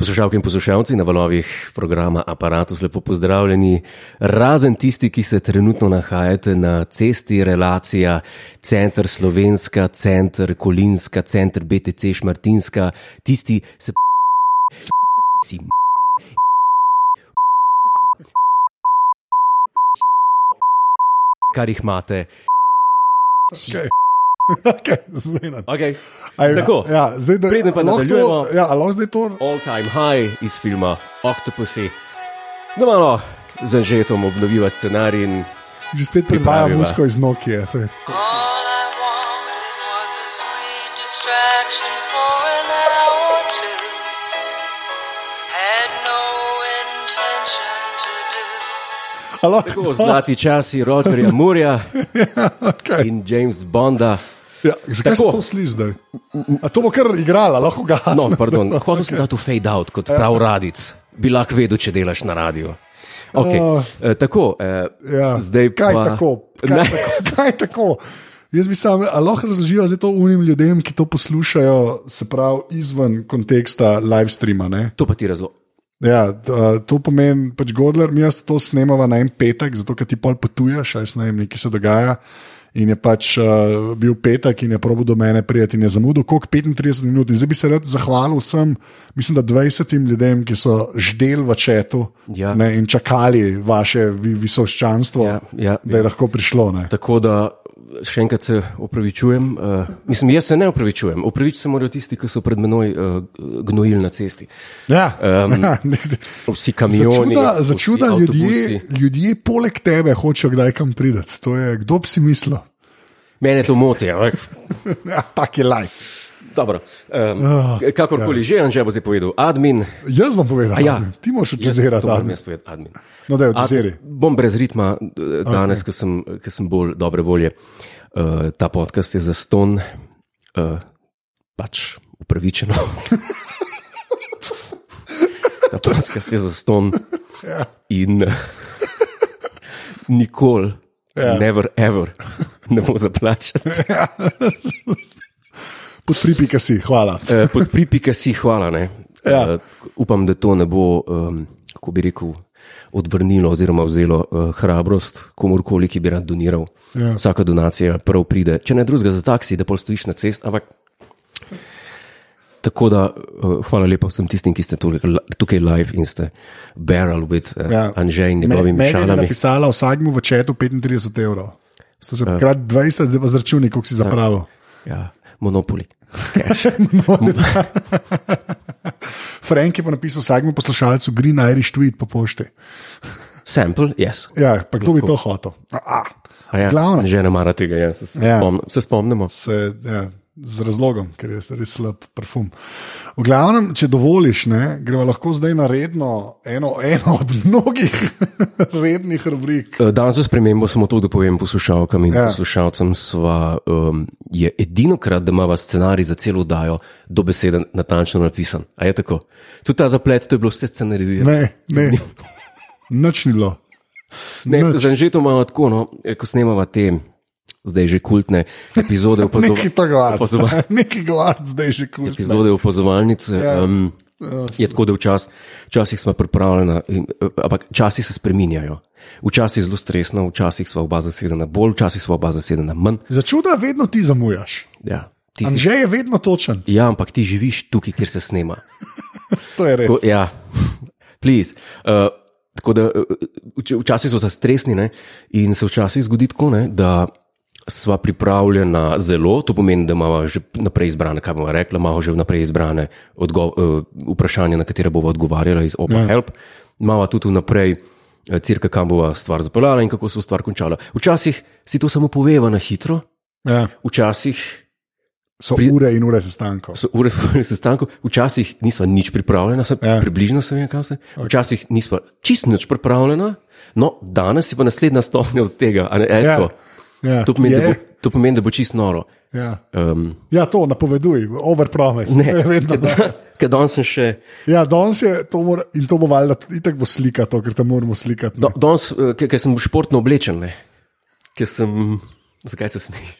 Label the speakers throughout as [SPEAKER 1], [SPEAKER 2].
[SPEAKER 1] Poslušalke in poslušalci na valovih programa Apparatus, lepo pozdravljeni. Razen tisti, ki se trenutno nahajate na cesti relacija Center Slovenska, Center Kolinska, Center BTC Šmartinska, tisti se si. Kar jih imate.
[SPEAKER 2] Okay. Okay,
[SPEAKER 1] Okay.
[SPEAKER 2] Aj,
[SPEAKER 1] Tako.
[SPEAKER 2] ja, zdaj, da,
[SPEAKER 1] Preden pa nadaljujemo.
[SPEAKER 2] To, ja, zdaj to.
[SPEAKER 1] All time high iz filma Octopussy. Da malo z Anžetom obnoviva scenarij in
[SPEAKER 2] Že spet
[SPEAKER 1] Pripraviva.
[SPEAKER 2] musko iz Nokije. to je-
[SPEAKER 3] All I wanted was a sweet distraction for an hour or two. Had no intention to do.
[SPEAKER 2] A lahko
[SPEAKER 1] tako zlati časi Rogerja Murja
[SPEAKER 2] okej.
[SPEAKER 1] in James Bonda.
[SPEAKER 2] Ja, zakaj se
[SPEAKER 1] Tako.
[SPEAKER 2] to sliši zdaj? A to bo kar igrala, lahko ga
[SPEAKER 1] No, pardon, hotel sem dati fade out kot prav radic. Bi lahko vedel, če delaš na radiju. Okay.
[SPEAKER 2] Oh.
[SPEAKER 1] Uh, tako, uh,
[SPEAKER 2] Ja,
[SPEAKER 1] zdaj
[SPEAKER 2] kaj
[SPEAKER 1] pa...
[SPEAKER 2] tako? Kaj tako? Kaj tako? Jaz bi sam, lahko razložil zdaj to unim ljudem, ki to poslušajo, se pravi, izven konteksta live streama. Ne?
[SPEAKER 1] To pa ti razlog.
[SPEAKER 2] Ja, to pomeni, pač Godler, mi jaz to snemava na en petek, zato ker ti pol potuješ, a jaz ne vem, nekaj se dogaja. In je pač uh, bil petek in je probo do mene prijeti in je zamudil koliko 35 minut. In zdaj bi se rad zahvalil vsem, mislim, da 20 ljudem, ki so ždel v četu
[SPEAKER 1] Ja.
[SPEAKER 2] ne, in čakali vaše vi, visoščanstvo,
[SPEAKER 1] Ja, ja,
[SPEAKER 2] da je lahko prišlo. Ne.
[SPEAKER 1] Tako da še enkrat se opravičujem. Uh, mislim, jaz se ne opravičujem. Opravičiti se morajo tisti, ki so pred menoj uh, gnojili na cesti.
[SPEAKER 2] Ja,
[SPEAKER 1] Um,
[SPEAKER 2] ja,
[SPEAKER 1] Vsi kamioni.
[SPEAKER 2] Začuda, začuda ljudje, ljudje poleg tebe hočejo kdaj kam priti. Je, kdo bi si mislil?
[SPEAKER 1] Mene to moti.
[SPEAKER 2] Ja, tak je life.
[SPEAKER 1] Dobro, um,
[SPEAKER 2] Ah,
[SPEAKER 1] kakorkoli že, Anže bo zdaj povedal, admin.
[SPEAKER 2] Jaz bom povedal,
[SPEAKER 1] A ja.
[SPEAKER 2] ti moraš
[SPEAKER 1] to moram jaz povedati, admin.
[SPEAKER 2] No, da je
[SPEAKER 1] Ad, bom brez ritma eh, danes, okay. ker sem, ker sem bolj dobre volje. Uh, ta podcast je za ston, uh, pač upravičeno. ta podcast je za ston
[SPEAKER 2] Ja.
[SPEAKER 1] in uh, nikoli,
[SPEAKER 2] Ja.
[SPEAKER 1] never ever ne bo zaplačati.
[SPEAKER 2] Podpri, pika si, hvala.
[SPEAKER 1] Uh, Podpri pika si, hvala. Ne.
[SPEAKER 2] Ja.
[SPEAKER 1] Uh, upam, da to ne bo, um, kako bi rekel, odvrnilo oziroma vzelo uh, hrabrost komorkoli, ki bi rad doniral.
[SPEAKER 2] Ja.
[SPEAKER 1] Vsaka donacija prav pride, če ne drugega za taksi, da pol stojiš na cest. Ampak tako da uh, hvala lepa vsem tistim, ki ste tukaj, tukaj live in ste barrel with uh, ja. Anžej in njegovimi
[SPEAKER 2] Meni je
[SPEAKER 1] šalami.
[SPEAKER 2] napisala vsakmu v četu 35 evrov. So se krat 20, zdaj pa zračuni, koliko si zapravil.
[SPEAKER 1] Ja, monopoli.
[SPEAKER 2] Frank je pa napisal vsakmu poslušalcu Green Irish tweet po pošti.
[SPEAKER 1] Sample, yes.
[SPEAKER 2] Ja, pa kdo bi to hotel? A,
[SPEAKER 1] A Ja,
[SPEAKER 2] Glavno.
[SPEAKER 1] Že ne mara tega, ja, se, se,
[SPEAKER 2] Ja.
[SPEAKER 1] spomn, se spomnimo.
[SPEAKER 2] se, ja, z razlogom, ker je res slab parfum. V glavnem, če dovoliš, ne, gremo lahko zdaj na redno, eno, eno od mnogih rednih rubrik.
[SPEAKER 1] Eh, Danes za spremembo samo to, da povem poslušalkam in
[SPEAKER 2] Ja.
[SPEAKER 1] poslušalcem, sva, um, je edinokrat, da imamo scenarij za celo dajo, dobeseden, natančno napisan. A je tako? Tudi ta zaplet, to je bilo vse scenarizirano.
[SPEAKER 2] Ne, ne, nič ni bilo.
[SPEAKER 1] Ne,
[SPEAKER 2] nič.
[SPEAKER 1] za Anžeto imamo tako, no, eh, ko snemava te, zdaj že kultne epizode
[SPEAKER 2] Nekaj
[SPEAKER 1] opazova-
[SPEAKER 2] tega,
[SPEAKER 1] opazova-
[SPEAKER 2] nekaj govoriti, zdaj že kul.
[SPEAKER 1] epizode opazovalnice.
[SPEAKER 2] Ja.
[SPEAKER 1] Um, je tako, da včas, včasih smo pripravljeni, eh, ampak časi se spreminjajo. Včasih zelo stresno, včasih smo oba zasedena bolj, včasih smo oba zasedena manj.
[SPEAKER 2] Za čuda vedno ti zamujaš.
[SPEAKER 1] Ja, ti si,
[SPEAKER 2] Anže je vedno točen,
[SPEAKER 1] ja, ampak ti živiš tukaj, kjer se snema.
[SPEAKER 2] to je res.
[SPEAKER 1] Ko, ja, please. Uh, tako da uh, vč- včasih so za stresni ne? in se včasih zgodi tako, ne, da sva pripravljena zelo, to pomeni, da imamo že naprej izbrane, kaj bomo rekli, imamo že vnaprej izbrane odgo- uh, vprašanja, na katere bomo odgovarjali iz Opa
[SPEAKER 2] Ja.
[SPEAKER 1] Help, imamo tudi vnaprej. eh, Cirka, kam bova stvar zapeljala in kako se bo stvar končala. Včasih si to samo poveva na hitro,
[SPEAKER 2] Ja,
[SPEAKER 1] včasih
[SPEAKER 2] so
[SPEAKER 1] Pri-
[SPEAKER 2] ure in ure sestankov.
[SPEAKER 1] so ure sestankov, včasih nisva nič pripravljena, se,
[SPEAKER 2] Ja.
[SPEAKER 1] približno se vem, kam se. Včasih nisva čist nič pripravljena, no, danes je pa naslednja stopnja od tega. a Ne, e,
[SPEAKER 2] Ja.
[SPEAKER 1] Ja.
[SPEAKER 2] Ja,
[SPEAKER 1] to, pomeni,
[SPEAKER 2] je.
[SPEAKER 1] bo, to pomeni, da bo čist noro.
[SPEAKER 2] Ja.
[SPEAKER 1] Um,
[SPEAKER 2] ja, to napoveduj, overpromise.
[SPEAKER 1] ne,
[SPEAKER 2] vedno. da.
[SPEAKER 1] ker danes sem še.
[SPEAKER 2] Ja, danes je to, mora, in to bo valjda, itak bo slika, to, ker te moramo slikati. ne.
[SPEAKER 1] Da, danes, eh, ker, sem športno oblečen, ne. ker sem. Zakaj se smeješ?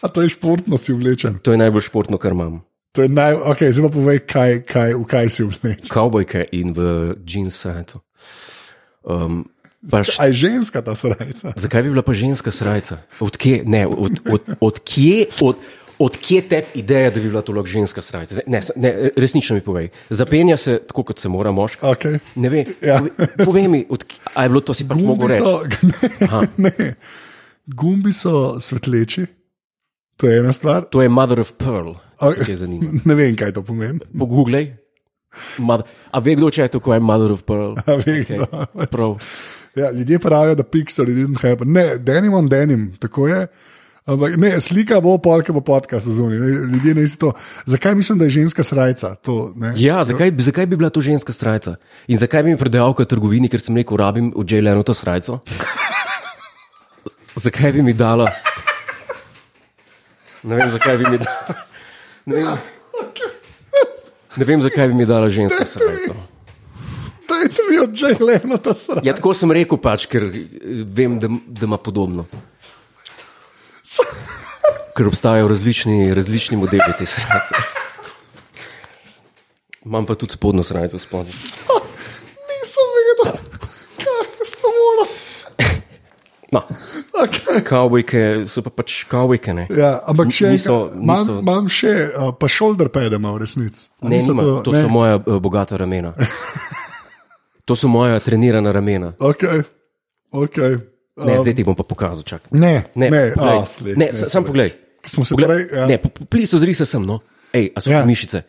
[SPEAKER 2] A to je športno si vlečen.
[SPEAKER 1] To je najbolj športno, kar imam.
[SPEAKER 2] To je naj, ok, zdaj pa povej, kaj, kaj, v kaj si vleč.
[SPEAKER 1] Kavbojke in v jeans srajco. Um, št-
[SPEAKER 2] A je ženska ta srajca?
[SPEAKER 1] zakaj bi bila pa ženska srajca? Od kje, ne, od, od, od kje, od, od kje te ideja, da bi bila to lahko ženska? Zdaj, Ne, ne, resnično mi povej. Zapenja se tako, kot se mora moški.
[SPEAKER 2] Okay.
[SPEAKER 1] Ne vem,
[SPEAKER 2] Ja.
[SPEAKER 1] povej, povej mi, od, kje- a je bilo to si pač
[SPEAKER 2] Gumbi
[SPEAKER 1] reči.
[SPEAKER 2] so, ne, ne. Gumbi so svetleči, to je ena stvar.
[SPEAKER 1] To je mother of pearl,
[SPEAKER 2] A-
[SPEAKER 1] ki je zanimivo.
[SPEAKER 2] Ne vem, kaj to pomeni.
[SPEAKER 1] Pogooglej. Mother, a ve kdo, če je to, ko je mother of pearl?
[SPEAKER 2] A ve
[SPEAKER 1] Okay.
[SPEAKER 2] kdo.
[SPEAKER 1] Prav.
[SPEAKER 2] Ja, ljudje pravijo, da Pixar didn't happen. Ne, denim on denim, tako je. Ampak ne, slika bo polka, bo podcast zunaj. Ljudje ne to. Zakaj mislim, da je ženska ne?
[SPEAKER 1] Ja, zakaj, zakaj bi bila to ženska srajca? In zakaj bi mi predajalka v trgovini, ker sem rekel, rabim od J-Leno to srajco? zakaj bi mi dala? Ne vem, zakaj bi mi dala. Ne vem, ne vem zakaj bi mi dala ženska srajco.
[SPEAKER 2] Dajte mi od J-Lena ta srajca.
[SPEAKER 1] Ja, tako sem rekel, pač, ker eh, vem, da, da ima podobno. Ker obstajajo različni, različni modeli te srajce. Imam pa tudi spodnjo srajco spodaj.
[SPEAKER 2] Nisem vedel, kaj se mora.
[SPEAKER 1] No,
[SPEAKER 2] Okay.
[SPEAKER 1] kavbojke so pa pač kavbojke.
[SPEAKER 2] Ja, ampak še
[SPEAKER 1] Niso-
[SPEAKER 2] imam,
[SPEAKER 1] niso-
[SPEAKER 2] imam še, uh, pa shoulder pad ima v resnici.
[SPEAKER 1] Ne, nima, to, to
[SPEAKER 2] ne?
[SPEAKER 1] so moja uh, bogata ramena. To so moja trenirana ramena.
[SPEAKER 2] Okay. Okay.
[SPEAKER 1] Ne, zdaj ti bom pa pokazal. Čakaj.
[SPEAKER 2] Ne,
[SPEAKER 1] Ne,
[SPEAKER 2] ne,
[SPEAKER 1] poglej.
[SPEAKER 2] a, slej,
[SPEAKER 1] ne, ne sam poglej.
[SPEAKER 2] Smo se
[SPEAKER 1] Poglej,
[SPEAKER 2] prej, ja.
[SPEAKER 1] Ne, pliso zri se sem, no. Ej, a so
[SPEAKER 2] Ja.
[SPEAKER 1] mišice?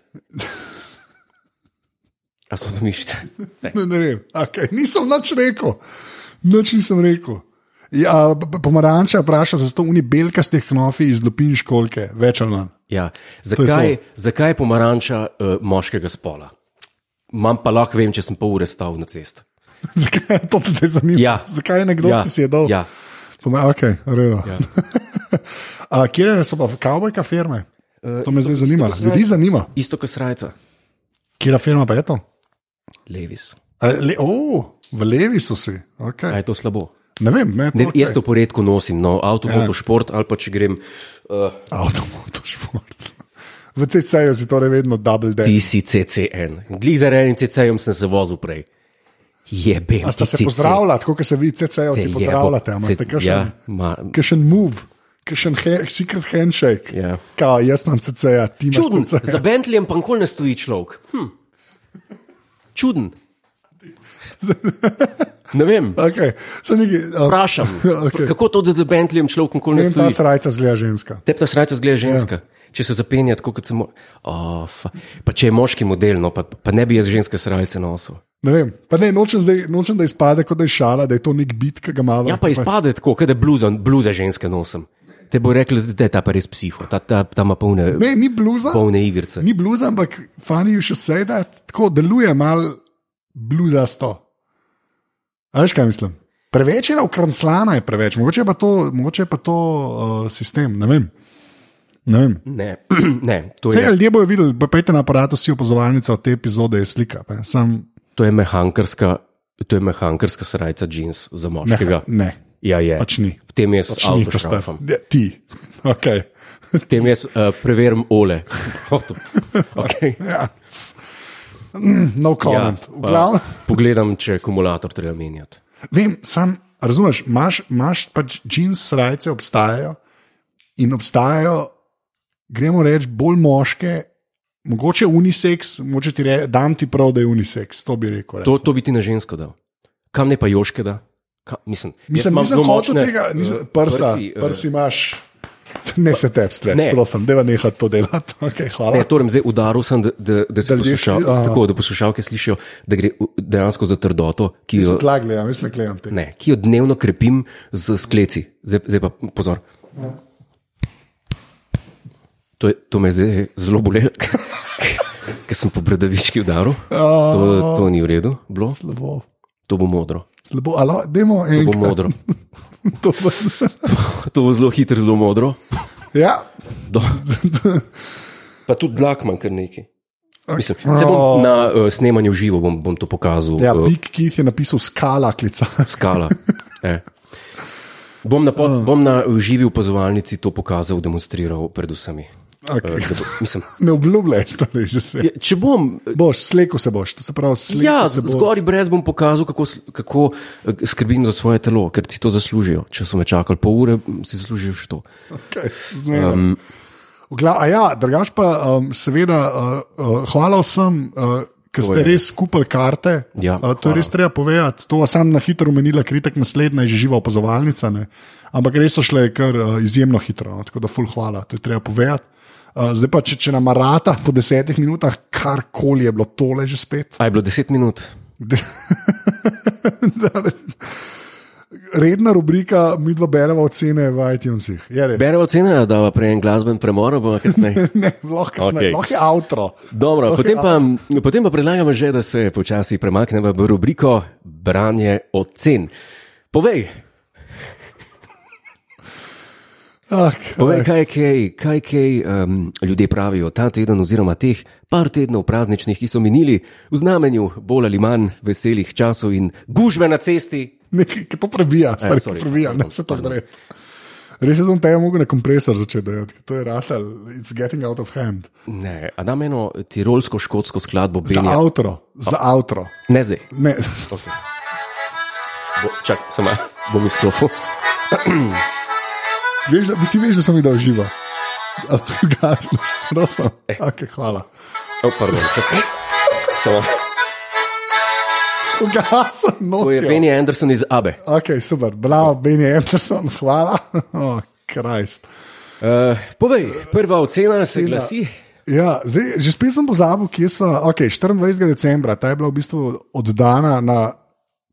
[SPEAKER 1] A so to mišice? Ne.
[SPEAKER 2] Ne, ne vem, okay. nisem nič rekel. Nič nisem rekel. Ja, pomaranča vpraša, so to oni belkasti hnofi iz lupin školke, več ali manj.
[SPEAKER 1] Ja.
[SPEAKER 2] je
[SPEAKER 1] Zakaj, zakaj pomaranča uh, moškega spola? Mam pa lahko vem, če sem pol ure stal na cesti.
[SPEAKER 2] Zakaj je to te zanima?
[SPEAKER 1] Ja.
[SPEAKER 2] Zakaj je nekdo,
[SPEAKER 1] Ja,
[SPEAKER 2] ki si je dal?
[SPEAKER 1] ja.
[SPEAKER 2] Poma, okay, redo.
[SPEAKER 1] Ja.
[SPEAKER 2] A, kje so pa kavbojka firme?
[SPEAKER 1] Eh,
[SPEAKER 2] To me zdaj zanima.
[SPEAKER 1] isto-
[SPEAKER 2] Ljudi zanima.
[SPEAKER 1] Isto kot srajca.
[SPEAKER 2] Kje firma pa je to?
[SPEAKER 1] Levis.
[SPEAKER 2] A, Le, oh, v levi so si. Okay.
[SPEAKER 1] A je to slabo?
[SPEAKER 2] Ne vem, ne,
[SPEAKER 1] Ne,
[SPEAKER 2] okay.
[SPEAKER 1] Jaz to poredko nosim, no, avto,
[SPEAKER 2] Ja.
[SPEAKER 1] šport ali pa če grem. Uh,
[SPEAKER 2] Avtomotošport. V CC-ju si torej vedno double dead.
[SPEAKER 1] ti si CCN. Glej za enim CC-jem sem se vozil prej. Jebem.
[SPEAKER 2] A ste se
[SPEAKER 1] CC.
[SPEAKER 2] pozdravljali, tako kot se vi CC-jevci
[SPEAKER 1] Te
[SPEAKER 2] pozdravljate?
[SPEAKER 1] jebo.
[SPEAKER 2] A ste kakšen
[SPEAKER 1] Ja, ma,
[SPEAKER 2] kakšen move, kakšen he, secret handshake?
[SPEAKER 1] Ja.
[SPEAKER 2] Kao, jaz imam CC-ja, ti imaš
[SPEAKER 1] čuden.
[SPEAKER 2] CC-ja.
[SPEAKER 1] Za Bentleyjem pa nikoli ne stoji človek. Hm. Čuden. Ne vem.
[SPEAKER 2] Okay. Neki, uh,
[SPEAKER 1] Vprašam,
[SPEAKER 2] Okej.
[SPEAKER 1] kako to, da za Bentleyjem človek nikoli
[SPEAKER 2] ne ta
[SPEAKER 1] stoji.
[SPEAKER 2] srajca zgleda ženska.
[SPEAKER 1] Te ta srajca zgleda ženska. Ja. Če se zapenja tako, kot se mo... oh, pa če je moški model, no, pa, pa ne bi jaz ženske srajce nosil.
[SPEAKER 2] Ne vem, pa ne, nočem, zdaj, nočem, da izpade, kot da je šala, da je to nek bit, ki ga ima.
[SPEAKER 1] Ja, pa izpade tako, da bluza, bluze ženske nosim. Te bo rekel, da je ta pa res psiho, ta, ta, ta ima polne,
[SPEAKER 2] Ne, ni bluza,
[SPEAKER 1] polne igrice.
[SPEAKER 2] ni bluza, ampak fani še vse, da tako deluje mal bluzasto. A veš, kaj mislim? Preveč je ukronclana, je preveč, mogoče je pa to, je pa to uh, sistem, ne vem. Ne vem.
[SPEAKER 1] Ne, ne to,
[SPEAKER 2] Vse
[SPEAKER 1] je,
[SPEAKER 2] ljudje bojo videli, pa pejte na aparatu, si opozovalnica od te epizode je slika. Sam,
[SPEAKER 1] to je mehankarska, to je mehankarska srajca jeans za
[SPEAKER 2] ne,
[SPEAKER 1] moškega.
[SPEAKER 2] ne,
[SPEAKER 1] Ja, je.
[SPEAKER 2] pač ni.
[SPEAKER 1] V tem jaz
[SPEAKER 2] Pač ste-
[SPEAKER 1] avtošrafam.
[SPEAKER 2] Ja, ti. Okay.
[SPEAKER 1] V tem jaz uh, preverim ole. Avto. okay.
[SPEAKER 2] Ja. Mm, No comment.
[SPEAKER 1] Ja,
[SPEAKER 2] V glavnem-
[SPEAKER 1] pa Pogledam, če je akumulator treba menjati.
[SPEAKER 2] Vem, sam razumeš, imaš, imaš pač jeans srajce, obstajajo in obstajajo, gremo reči, bolj moške, mogoče unisex, mogoče ti re, dam ti prav, da je unisex, to bi rekel.
[SPEAKER 1] To, to bi ti na žensko dal. Kam ne pa joške da? Ka, mislim,
[SPEAKER 2] Mislim, nisem hotel tega, nisem,
[SPEAKER 1] eh,
[SPEAKER 2] prsa,
[SPEAKER 1] prsi, eh,
[SPEAKER 2] prsi imaš. Ne se tebi streč,
[SPEAKER 1] Ne.
[SPEAKER 2] prosim, deva nehati to delati. Okay, hvala.
[SPEAKER 1] Ne, torej, zdaj udaril sem, da, da, da,
[SPEAKER 2] Da ljudje
[SPEAKER 1] poslušal,
[SPEAKER 2] aha.
[SPEAKER 1] tako, da poslušalke slišijo, da gre dejansko za trdoto, ki jo,
[SPEAKER 2] tla gledam, ne gledam
[SPEAKER 1] ne, ki jo dnevno krepim z skleci. Zdaj, zdaj pa pozor. To, je, to me je zdaj zelo bolelo, ker sem po bradavički udaril. To, to ni v redu, bilo.
[SPEAKER 2] Slabo,
[SPEAKER 1] to bo modro.
[SPEAKER 2] slabo, alo, demo
[SPEAKER 1] To bo modro.
[SPEAKER 2] To bo,
[SPEAKER 1] To bo zelo hitro, zelo modro.
[SPEAKER 2] ja,
[SPEAKER 1] Do. Pa tudi dlak manj kar neki. Mislim, se bom na uh, snemanju živo bom, bom to pokazal.
[SPEAKER 2] ja, Big Keith je napisal skala klica.
[SPEAKER 1] skala. E. Bom na, pod, bom na uh, živi opazovalnici to pokazal, demonstriral pred vsemi.
[SPEAKER 2] Okay.
[SPEAKER 1] Da bo- mislim,
[SPEAKER 2] Ne obljubljaj, stari že svet.
[SPEAKER 1] je, če bom.
[SPEAKER 2] Boš, sleko se boš, to se pravi, sleko
[SPEAKER 1] Ja,
[SPEAKER 2] se boš.
[SPEAKER 1] zgoraj brez bom pokazal, kako, kako eh, skrbim za svoje telo, ker si to zaslužijo. Če so me čakali pol ure, m, si zaslužijo še to.
[SPEAKER 2] Okay, um, Gla, ja, drugač pa, um, seveda, uh, uh, hvala vsem, uh, ki ste
[SPEAKER 1] je.
[SPEAKER 2] res skupili karte.
[SPEAKER 1] Ja,
[SPEAKER 2] uh, to je
[SPEAKER 1] hvala.
[SPEAKER 2] res treba povedati. To sam na hitro umenila, kritik naslednja je že živa opazovalnica. Ne? Ampak res so šle kar uh, izjemno hitro, no? tako da ful hvala, to je treba povedati. Uh, zdaj pa, če, če nam rata po desetih minutah, karkoli je bilo tole že spet.
[SPEAKER 1] A je bilo 10 minut?
[SPEAKER 2] Redna rubrika, mi dva beremo ocene v iTunesih. Res.
[SPEAKER 1] Beremo ocene, da pa prej en glasben premor, bo kasneje.
[SPEAKER 2] Ne, lahko okay.
[SPEAKER 1] Okej.
[SPEAKER 2] lahko je avtro.
[SPEAKER 1] Dobro,
[SPEAKER 2] Lahko
[SPEAKER 1] potem
[SPEAKER 2] je
[SPEAKER 1] pa, potem pa predlagamo že, da se počasi premaknemo v rubriko Branje ocen. Povej,
[SPEAKER 2] Ah,
[SPEAKER 1] povej kaj, kaj, kaj, kaj um, ljudje pravijo ta teden, oziroma teh par tednov prazničnih, ki so minili v znamenju bolj ali manj veselih časov in gužve na cesti.
[SPEAKER 2] Nekaj, ki to prebija, stari ja,
[SPEAKER 1] sorry.
[SPEAKER 2] prebija, ne se to gre. Res sem te mogel na kompresor začeti delati, to je ratal, it's getting out of hand.
[SPEAKER 1] Ne, a da eno tirolsko-škotsko skladbo
[SPEAKER 2] Za
[SPEAKER 1] Benja.
[SPEAKER 2] avtro, za avtro.
[SPEAKER 1] Ne zdaj.
[SPEAKER 2] Ne,
[SPEAKER 1] Okay. Bo, čak, samo bom izklopil.
[SPEAKER 2] veš, da, ti veš, da sem videl živo. Gasno, prosim. Okay, hvala.
[SPEAKER 1] Oh, pardon, čakaj. Samo.
[SPEAKER 2] Gasno, no.
[SPEAKER 1] To je Benny Anderson iz Abe.
[SPEAKER 2] Ok, super, bravo, Benny Anderson, hvala. Oh, Krist.
[SPEAKER 1] Uh, povej, prva ocena se glasi.
[SPEAKER 2] Ja, zdaj, že spet sem pozabil, kje smo. Okay, 24. decembra, ta je bila v bistvu oddana na,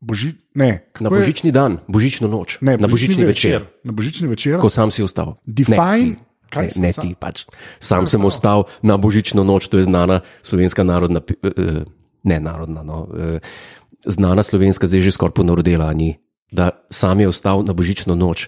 [SPEAKER 2] boži, ne,
[SPEAKER 1] Na
[SPEAKER 2] kako je?
[SPEAKER 1] božični dan, božično noč,
[SPEAKER 2] Ne,
[SPEAKER 1] na božični večer,
[SPEAKER 2] Na božični večer.
[SPEAKER 1] ko sam si ostal.
[SPEAKER 2] Define-
[SPEAKER 1] ne, ti,
[SPEAKER 2] kaj
[SPEAKER 1] ne,
[SPEAKER 2] sem
[SPEAKER 1] ne
[SPEAKER 2] sam?
[SPEAKER 1] ti pač. Sam sem ostal na božično noč, to je znana slovenska narodna, pi- eh, ne narodna, no, eh, znana slovenska, zdaj že skoraj ponarodela, a ni. Da sam je ostal na božično noč.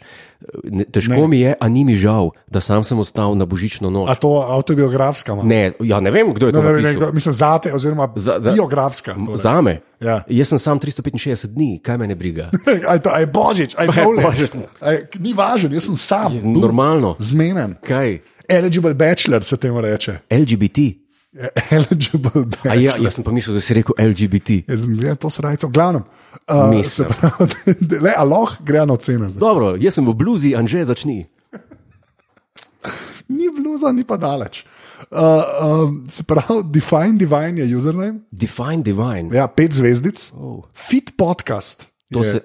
[SPEAKER 1] Težko
[SPEAKER 2] Ne.
[SPEAKER 1] mi je, a ni mi žal, da sam sem ostal na božično noč.
[SPEAKER 2] A to avtobiografska? ma?
[SPEAKER 1] Ne, ja, ne vem, kdo je to
[SPEAKER 2] No, ne, ne, ne, mislim, zate, oziroma
[SPEAKER 1] Za- za-
[SPEAKER 2] biografska. torej.
[SPEAKER 1] Za me.
[SPEAKER 2] Ja.
[SPEAKER 1] Jaz sem sam 365 dni, kaj me ne briga.
[SPEAKER 2] A je, to, a je božič, a je
[SPEAKER 1] je
[SPEAKER 2] Nolan.
[SPEAKER 1] božič.
[SPEAKER 2] A je- Ni važen, jaz sem sam.
[SPEAKER 1] Normalno.
[SPEAKER 2] Zmenen.
[SPEAKER 1] Kaj?
[SPEAKER 2] Eligible bachelor se temu reče.
[SPEAKER 1] LGBT.
[SPEAKER 2] Eligible
[SPEAKER 1] A ja,
[SPEAKER 2] bachelor.
[SPEAKER 1] jaz sem pa mislil, da si rekel LGBT.
[SPEAKER 2] Jaz sem videl to srajco, v glavnem. Uh, se pravi, le, a lahko gre na ocene zdaj.
[SPEAKER 1] Dobro, jaz sem v bluzi, Anže začni.
[SPEAKER 2] Ni bluza, ni pa daleč. Uh, um, se pravi, Define Divine je username.
[SPEAKER 1] Define divine.
[SPEAKER 2] Ja, pet zvezdic.
[SPEAKER 1] Oh.
[SPEAKER 2] Fit podcast.
[SPEAKER 1] To,
[SPEAKER 2] je-
[SPEAKER 1] se,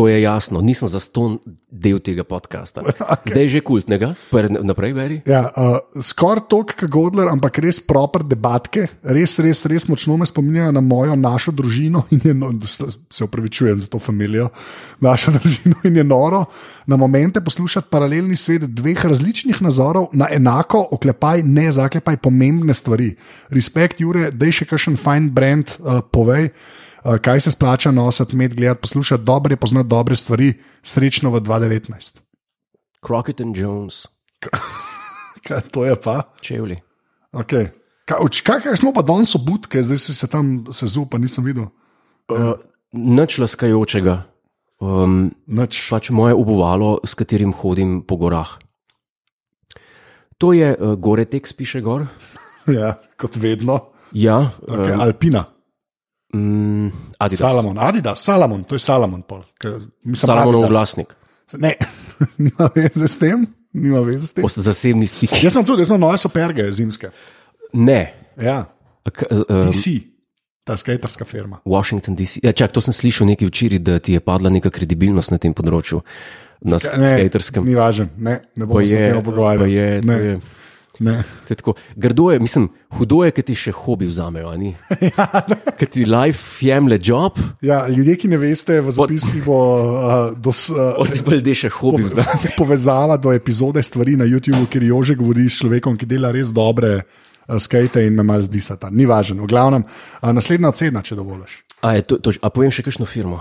[SPEAKER 1] to je jasno, nisem za ston del tega podcasta. Zdaj je že kultnega, Pr- naprej beri.
[SPEAKER 2] Ja, uh, Skoraj toliko kot Godler, ampak res proper debatke, res, res, res močno me spominjajo na mojo našo družino in je, no, se upravičujem za to familijo, našo družino in je noro na momente poslušati paralelni svet dveh različnih nazorov na enako, oklepaj, ne zaklepaj pomembne stvari. Respekt, Jure, da je še kakšen fajn brand, uh, povej. Uh, kaj se splača nositi, med gledati, poslušati, dobro je poznati dobre stvari, srečno v 2019.
[SPEAKER 1] Crockett and Jones,
[SPEAKER 2] Kaj to je pa?
[SPEAKER 1] čevlji.
[SPEAKER 2] Okay. Kaj, kaj, kaj smo pa danes obudke, zdaj si se tam sezu, pa nisem videl.
[SPEAKER 1] Uh, Nič laskajočega. Um,
[SPEAKER 2] Nič.
[SPEAKER 1] pač moje obuvalo, s katerim hodim po gorah. To je uh, Goretex, piše gor.
[SPEAKER 2] Ja, kot vedno.
[SPEAKER 1] Ja,
[SPEAKER 2] Okay,
[SPEAKER 1] um,
[SPEAKER 2] Alpina,
[SPEAKER 1] mm, Adidas.
[SPEAKER 2] Salamon, Adidas, Salamon, to je Salamon. Pol, Ke- mislim,
[SPEAKER 1] Salamonov
[SPEAKER 2] Adidas.
[SPEAKER 1] glasnik,
[SPEAKER 2] Ne, nima veze s tem. Nima veze s tem.
[SPEAKER 1] Os- zasebni stik.
[SPEAKER 2] Jaz sem tudi, jaz imam nove superge, zimske.
[SPEAKER 1] Ne,
[SPEAKER 2] Ja,
[SPEAKER 1] K, um,
[SPEAKER 2] DC, ta skaterska firma.
[SPEAKER 1] Washington DC. Ja, čak, to sem slišal nekaj včeraj, da ti je padla neka kredibilnost na tem področju, na sk
[SPEAKER 2] Ne,
[SPEAKER 1] skaterskem.
[SPEAKER 2] Ni važen, ne, ne bomo se o tem pogovarjali.
[SPEAKER 1] Tako. Grdo je, mislim, hudo je, ker ti še hobi vzamejo, a ni. Ker ti life jemlje job,
[SPEAKER 2] Ja, ljudje, ki ne veste, v zapiskih bo uh, dos, uh,
[SPEAKER 1] od ti pa ljudje še hobi vzamejo.
[SPEAKER 2] povezava do epizode stvari na YouTubu, kjer Jože govori s človekom, ki dela res dobre uh, skate in me malo zdi se ta. Ni važno. V glavnem, uh, naslednja ocena, če dovoliš.
[SPEAKER 1] A, to, to, a povem še kakšno firmo.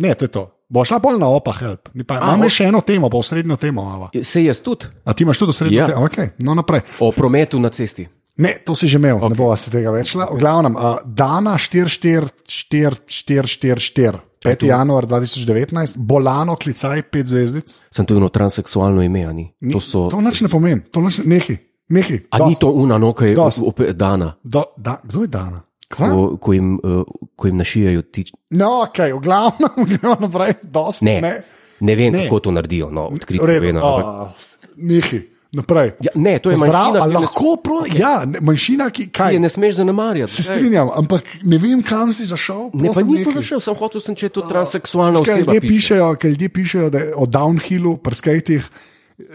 [SPEAKER 2] Ne, to je to. Bo šla pol na opa, help. Pa,
[SPEAKER 1] A,
[SPEAKER 2] imamo še eno temo, pa osrednjo temo. imava.
[SPEAKER 1] Se jaz tudi
[SPEAKER 2] A ti imaš tudi osrednjo
[SPEAKER 1] Ja.
[SPEAKER 2] temo? Okay, no, naprej.
[SPEAKER 1] o prometu na cesti.
[SPEAKER 2] Ne, to si že imel, okay. ne bova se tega več. V glavnem, uh, dana 4-4-4-4-4, 5. januar 2019, bolano klicaj 5 zvezdic.
[SPEAKER 1] Sem tudi transseksualno ime, ni.
[SPEAKER 2] Ni-
[SPEAKER 1] To so
[SPEAKER 2] to nič ne pomeni, to nič ne nehi. Mihi,
[SPEAKER 1] A ni to una, no, ki je
[SPEAKER 2] Dost.
[SPEAKER 1] dana,
[SPEAKER 2] Do, da, kdo je dana?
[SPEAKER 1] Ko, ko, jim, uh, ko jim našijajo tič.
[SPEAKER 2] No, ok, v glavnem, gremo naprej, dosti.
[SPEAKER 1] Ne,
[SPEAKER 2] ne.
[SPEAKER 1] ne vem,
[SPEAKER 2] Ne.
[SPEAKER 1] kako to naredijo. No, odkrito povedano. ampak-
[SPEAKER 2] Mihi, naprej.
[SPEAKER 1] Ja, ne, to je
[SPEAKER 2] Pozdrav,
[SPEAKER 1] manjšina,
[SPEAKER 2] a
[SPEAKER 1] ki ne-
[SPEAKER 2] lahko pro, okay. ja, ne, manjšina, ki kaj.
[SPEAKER 1] je ne smeš zanemarjati.
[SPEAKER 2] Se
[SPEAKER 1] Kaj?
[SPEAKER 2] strinjam, ampak ne vem, kam si zašel.
[SPEAKER 1] Ne, pa nisem
[SPEAKER 2] nehaj.
[SPEAKER 1] zašel, sem hotel, sem, če je to transseksualna
[SPEAKER 2] Ker
[SPEAKER 1] oseba.
[SPEAKER 2] ljudje
[SPEAKER 1] piše.
[SPEAKER 2] pišejo, ker ljudje pišejo, o downhillu, prskajtih,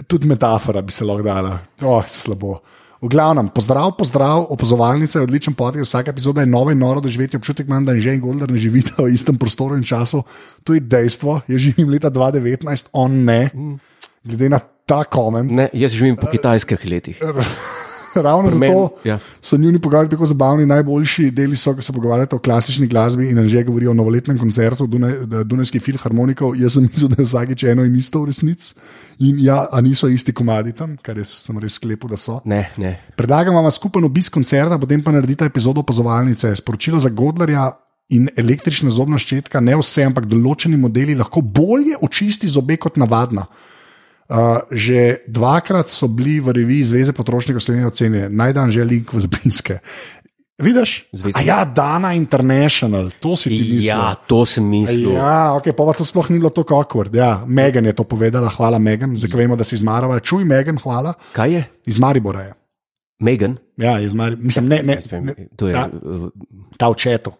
[SPEAKER 2] tudi metafora bi se lahko dala. Oh, slabo. V glavnem, pozdrav, pozdrav, opazovalnice, odličen podcast. Vsaka epizoda je nova in noro doživeti. Občutek imam, da že in Golder ne živita v istem prostoru in času. To je dejstvo. Jaz živim leta 2019, on ne. Glede na ta koment.
[SPEAKER 1] Ne, jaz živim po kitajskih letih.
[SPEAKER 2] Ravno
[SPEAKER 1] Pri meni,
[SPEAKER 2] zato
[SPEAKER 1] ja.
[SPEAKER 2] so njuni pogovori tako zabavni. Najboljši deli so, ko se pogovarjate o klasični glasbi in že govorijo o novoletnem koncertu Dune- Dunajskih filharmonikov. Jaz sem mislil, da je vsakič eno in isto v resnici. In ja, a niso isti komadi tam, kar res, sem res sklepal, da so.
[SPEAKER 1] Ne, ne.
[SPEAKER 2] Predlagam vam skupen obisk koncerta, potem pa naredite epizodo opazovalnice. Sporočilo za Godlerja in električna zobna ščetka, ne vse, ampak določeni modeli lahko bolje očisti zobe kot navadna. Uh, že dvakrat so bili v reviji Zveze potrošnikov Slovenije ocenjeni, naj dan že link v zapiske. Vidiš?
[SPEAKER 1] Zvezda.
[SPEAKER 2] Ja, Dana International, to si ti mislil.
[SPEAKER 1] Ja, to sem mislil.
[SPEAKER 2] Ja, okay, pa, to sploh ni bilo tako awkward. Ja, Megan je to povedala, hvala Megan, zdaj vemo, da si izmarava. Čuj, Megan, hvala.
[SPEAKER 1] Kaj je?
[SPEAKER 2] Iz Maribora je.
[SPEAKER 1] Megan?
[SPEAKER 2] Ja, iz Maribora. Mislim, ne, ne, ne
[SPEAKER 1] To je.
[SPEAKER 2] Ja.
[SPEAKER 1] uh,
[SPEAKER 2] ta očeto.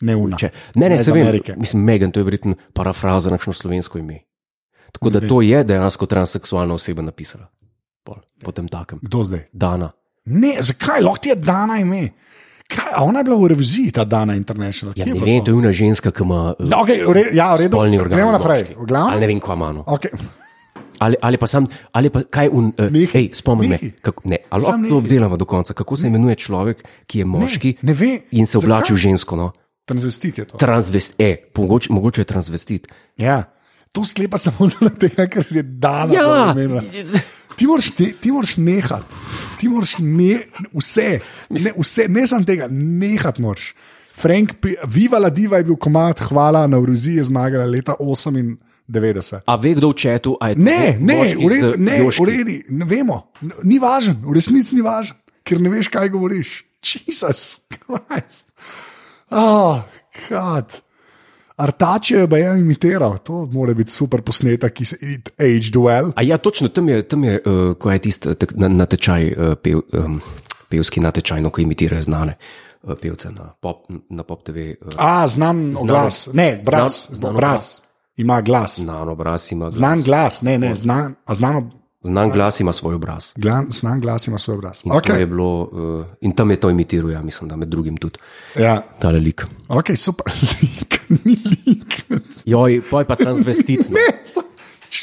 [SPEAKER 2] Ne una.
[SPEAKER 1] Če, ne, ne,
[SPEAKER 2] iz
[SPEAKER 1] se vem.
[SPEAKER 2] Amerike.
[SPEAKER 1] Mislim, Megan, to je verjetno parafraza na kakšno slovensko ime. Tako da to je dejansko transseksualna oseba napisala. Pol, potem takem.
[SPEAKER 2] Kdo zdaj?
[SPEAKER 1] Dana.
[SPEAKER 2] Ne, zakaj? Lahko ti je dana ime. Kaj, ona je bila v reviziji, ta Dana International.
[SPEAKER 1] Ja, ne vem,
[SPEAKER 2] to?
[SPEAKER 1] to je una ženska, ki ima
[SPEAKER 2] No, okay, re, ja, v redu.
[SPEAKER 1] organ.
[SPEAKER 2] Gremo naprej.
[SPEAKER 1] Ali ne vem, kva ima. No.
[SPEAKER 2] Okay.
[SPEAKER 1] Ali, ali pa sam, ali pa kaj un. Uh,
[SPEAKER 2] Nehaj,
[SPEAKER 1] hej, spomni me. Kako, ne, ali lahko to obdelamo do konca, kako se imenuje človek, ki je moški
[SPEAKER 2] ne ve.
[SPEAKER 1] in se oblači v žensko. No?
[SPEAKER 2] Transvestit je to.
[SPEAKER 1] Transvest, e, mogoče, mogoče je transvestit.
[SPEAKER 2] Ja. To sklepa samo zaradi tega, ker si je dana.
[SPEAKER 1] Ja.
[SPEAKER 2] Ti moraš, ne, ti moraš nehati, ti moraš ne, vse, ne, vse, ne samo tega, nehati moraš. Frank, Viva la Diva je bil komat, hvala, na Euroziji je zmagala leta 98.
[SPEAKER 1] A ve kdo v četu?
[SPEAKER 2] Ne, ne,
[SPEAKER 1] z
[SPEAKER 2] ne, redu, ne vemo, ni važen, v resnici ni važen, ker ne veš, kaj govoriš. Jezus Krist. Oh, God. Artače je je imitiral, to mora biti super posnetek, ki se age duel.
[SPEAKER 1] A ja, točno tam je, tam je uh, ko je tisti tek- na- natečaj, uh, pev, um, pevski natečaj, no, ko imitirajo znane uh, pevce na pop, na pop TV. Uh,
[SPEAKER 2] A, znan glas, ne, bras,
[SPEAKER 1] Znan- znan
[SPEAKER 2] bras, ima glas.
[SPEAKER 1] znan obraz ima. Glas.
[SPEAKER 2] Znan glas, ne, ne, znan, a znano,
[SPEAKER 1] Znan glas ima svoj obraz.
[SPEAKER 2] glan, znan glas ima svoj obraz.
[SPEAKER 1] In,
[SPEAKER 2] Okay.
[SPEAKER 1] je bilo, uh, in tam je to imitiral, ja, mislim, da med drugim tudi
[SPEAKER 2] Ja,
[SPEAKER 1] tale lik.
[SPEAKER 2] ok, super, lik, ni lik.
[SPEAKER 1] Joj, pa je pa transvestit. no.
[SPEAKER 2] Ne, so-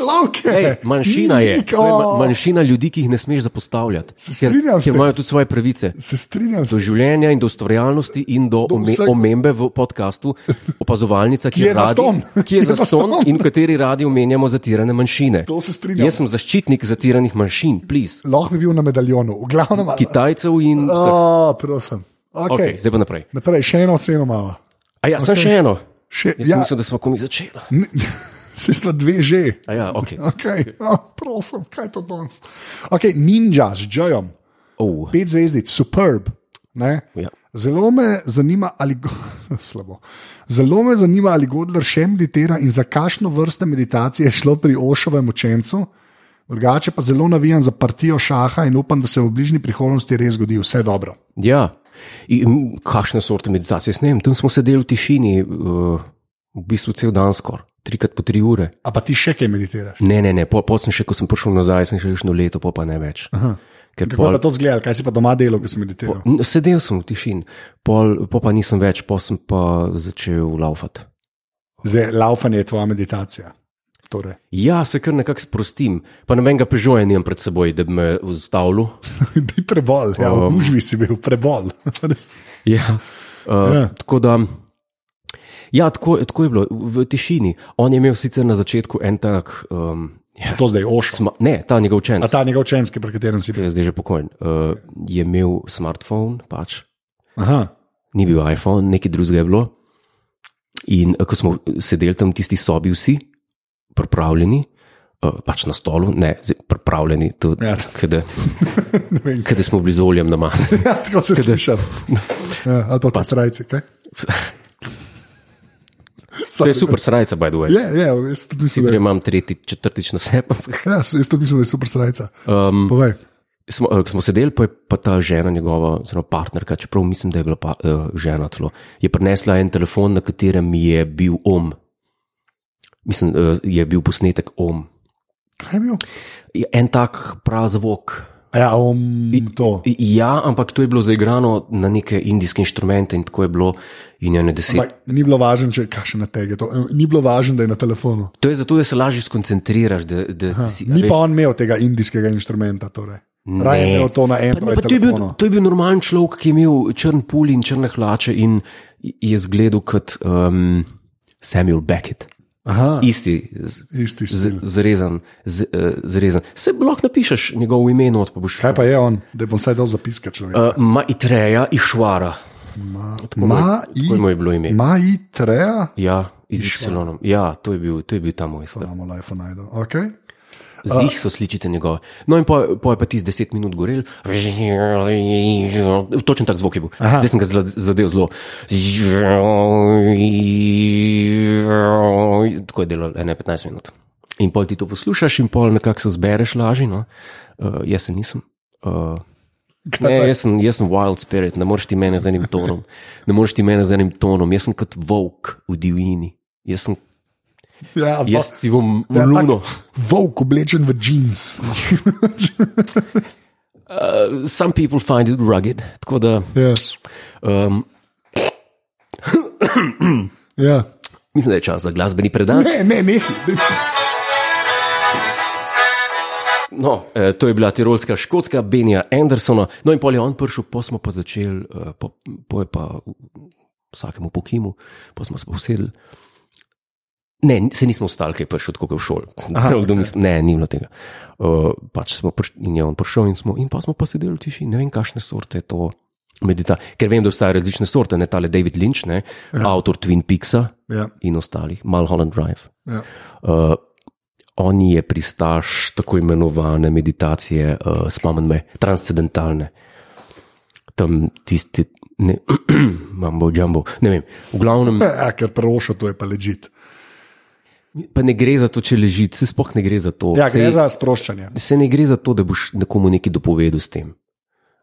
[SPEAKER 2] človek.
[SPEAKER 1] Ej, manjšina je,
[SPEAKER 2] lik,
[SPEAKER 1] to je ma-
[SPEAKER 2] o.
[SPEAKER 1] manjšina ljudi, ki jih ne smeš zapostavljati. Ker, ker imajo tudi svoje pravice.
[SPEAKER 2] Se strinjam,
[SPEAKER 1] Do življenja in do ustvarjalnosti, in do,
[SPEAKER 2] Do
[SPEAKER 1] ome, omembe v podkastu, opazovalnica, ki,
[SPEAKER 2] Ki je
[SPEAKER 1] radi- ki je
[SPEAKER 2] je
[SPEAKER 1] zaston in v kateri radi omenjamo zatirane manjšine.
[SPEAKER 2] To se strinjam.
[SPEAKER 1] Jaz sem zaščitnik zatiranih manjšin, please.
[SPEAKER 2] lahko bi bil na medaljonu, v glavnem.
[SPEAKER 1] Kitajcev in.
[SPEAKER 2] Oh, prosim. Okay.
[SPEAKER 1] Okay, zdaj pa naprej.
[SPEAKER 2] Naprej, še eno oceno imamo.
[SPEAKER 1] A ja, sem še eno.
[SPEAKER 2] Še,
[SPEAKER 1] Jaz
[SPEAKER 2] ja,
[SPEAKER 1] mislim, da smo komi začeli.
[SPEAKER 2] se sta dve že.
[SPEAKER 1] A ja, okay.
[SPEAKER 2] Okay. Oh, prosim, kaj je to danes? Okay, ninja z Džojom,
[SPEAKER 1] oh,
[SPEAKER 2] pet zvezdic, superb. Ne?
[SPEAKER 1] ja.
[SPEAKER 2] Zelo me zanima, ali, slabo. Zelo me zanima, ali Godler še meditira in za kakšno vrsto meditacije je šlo pri Ošovem učencu. Drugače pa zelo navijam za partijo šaha in upam, da se v bližnji prihodnosti res zgodi vse dobro.
[SPEAKER 1] ja. In, m, kakšne sorte meditacije? Vem, tam smo sedeli v tišini, uh, v bistvu cel dan skoraj, trikrat po tri ure.
[SPEAKER 2] A pa ti še kaj meditiraš?
[SPEAKER 1] Ne, ne, ne, po, po sem še, ko sem prišel nazaj, sem še eno leto, pa, pa ne več. Aha. Ker
[SPEAKER 2] Kako
[SPEAKER 1] pol,
[SPEAKER 2] je to zgledal, kaj si pa doma delal, ko si meditiral?
[SPEAKER 1] N- Sedel sem v tišini, pol, pol pa nisem več, pol sem pa začel laufati.
[SPEAKER 2] Zdaj, laufanje je tvoja meditacija. Torej.
[SPEAKER 1] Ja, se kar nekako sprostim, pa nobenega pežoja nimam pred seboj, da bi me ustavil.
[SPEAKER 2] Ti prebol, ja, v
[SPEAKER 1] Um.
[SPEAKER 2] gužvi si bil prebol.
[SPEAKER 1] Ja. Uh,
[SPEAKER 2] Ja.
[SPEAKER 1] Tako da. Ja, tako, tako je bilo v tišini. On je imel sicer na začetku en tak. Um, ja,
[SPEAKER 2] to zdaj
[SPEAKER 1] sma, ne, ta njegov učenec,
[SPEAKER 2] A ta njegov učenski, pri katerem si bil.
[SPEAKER 1] zdaj že pokojni, uh, je imel smartphone, pač,
[SPEAKER 2] Aha.
[SPEAKER 1] ni bil iPhone, nekaj drugega je bilo. In eh, ko smo sedeli tam v tisti sobi, vsi, pripravljeni, uh, pač na stolu, ne, pripravljeni, tudi,
[SPEAKER 2] Ja.
[SPEAKER 1] kada smo bili z oljem na masu.
[SPEAKER 2] Ja, tako se sliši. Ja, ali pa pa strajci. kaj?
[SPEAKER 1] To je super srajca, by the way.
[SPEAKER 2] Je, je, jaz tudi mislim,
[SPEAKER 1] Sicer
[SPEAKER 2] da,
[SPEAKER 1] imam tretji, četrtič na sebi.
[SPEAKER 2] ja, jaz tudi mislim, da je super strajca.
[SPEAKER 1] Um,
[SPEAKER 2] Povej.
[SPEAKER 1] smo, uh, smo sedeli, pa je pa ta žena, njegova partnerka, čeprav mislim, da je bila pa, uh, žena celo, je prinesla en telefon, na katerem je bil om. Mislim, uh, je bil posnetek om.
[SPEAKER 2] Kaj je bil?
[SPEAKER 1] Je En tak prav zvok.
[SPEAKER 2] Ja, om to.
[SPEAKER 1] Ja, ampak to je bilo zaigrano na neke indijske inštrumente in tako je bilo. In je deset.
[SPEAKER 2] Ampak ni bilo važno, če kaj še na tege. To. eh, Ni bilo važno, da je na telefonu.
[SPEAKER 1] To je zato, da se lažje skoncentriraš. Da, da si, a
[SPEAKER 2] Ni
[SPEAKER 1] veš,
[SPEAKER 2] pa on imel tega indijskega inštrumenta. Torej. Raje je imel to na Android
[SPEAKER 1] pa to, je bil, to je bil normalen človek, ki je imel črn pul in črne hlače in je zgledal kot um, Samuel Beckett.
[SPEAKER 2] Aha,
[SPEAKER 1] Isti, z-
[SPEAKER 2] isti
[SPEAKER 1] z- zrezan, z- eh, zrezan. Se lahko napišeš njegovo ime, not pa boš.
[SPEAKER 2] Kaj pa je on, da bom vsaj dal zapiske človek?
[SPEAKER 1] Uh, Maitreja Išvara.
[SPEAKER 2] Ma
[SPEAKER 1] Tako je mu je bilo ime.
[SPEAKER 2] Ma i treja?
[SPEAKER 1] Ja, iz Y. Ja, to je bil, to je bil ta moj.
[SPEAKER 2] Samo life najdu. Okay.
[SPEAKER 1] Zih so sličice njegove. No, in po, po je pa tisti deset minut gorel. Točen tak zvok je bil. Aha. Zdaj sem ga zadev zelo. Tako je delal, ene 15 minut. In pol ti to poslušaš, in pol nekako se zbereš lažje. No? Uh, jaz se nisem. Uh, Ne, jaz sem, jaz sem wild spirit, ne moreš ti mene z enim tonom. Ne moreš ti mene z enim tonom, jaz sem kot volk v divjini. Jaz, sem,
[SPEAKER 2] Ja,
[SPEAKER 1] jaz si bom
[SPEAKER 2] ja,
[SPEAKER 1] luno.
[SPEAKER 2] Volk oblečen v jeans.
[SPEAKER 1] Uh, some people find it rugged. Tako da,
[SPEAKER 2] ja.
[SPEAKER 1] um,
[SPEAKER 2] ja.
[SPEAKER 1] mislim, da je čas za glasbeni predan.
[SPEAKER 2] Ne, ne, ne.
[SPEAKER 1] No, eh, to je bila tirolska škotska Benja Andersona. No, in pol je on prišel, pa smo pa začeli, eh, po, po je pa vsakemu pokimu, pa smo se pa usedli. Ne, se nismo ostali, kaj je prišel tako v šoli. Kdo misli, ne, ni bilo tega. Uh, pač smo prišli in je on prišel in, smo, in pa smo pa sedeli v tiši. Ne vem, kakšne sorte je to. Medita Ker vem, da obstajajo različne sorte, ne tale David Lynch, ne, ja. avtor Twin Peaksa
[SPEAKER 2] Ja,
[SPEAKER 1] in ostalih, Mulholland Drive.
[SPEAKER 2] ja.
[SPEAKER 1] Uh, on je pristaš tako imenovane meditacije, uh, spomnim me, transcendentalne. Tam tisti, ne, mambo, jumbo, ne vem. V glavnem,
[SPEAKER 2] ja ker prerošo to je pa ležit.
[SPEAKER 1] Pa ne gre za to, če leži, se sploh ne gre za to.
[SPEAKER 2] Ja, gre
[SPEAKER 1] se,
[SPEAKER 2] za sproščanje.
[SPEAKER 1] se ne gre za to, da boš nekomu nekaj dopovedal s tem.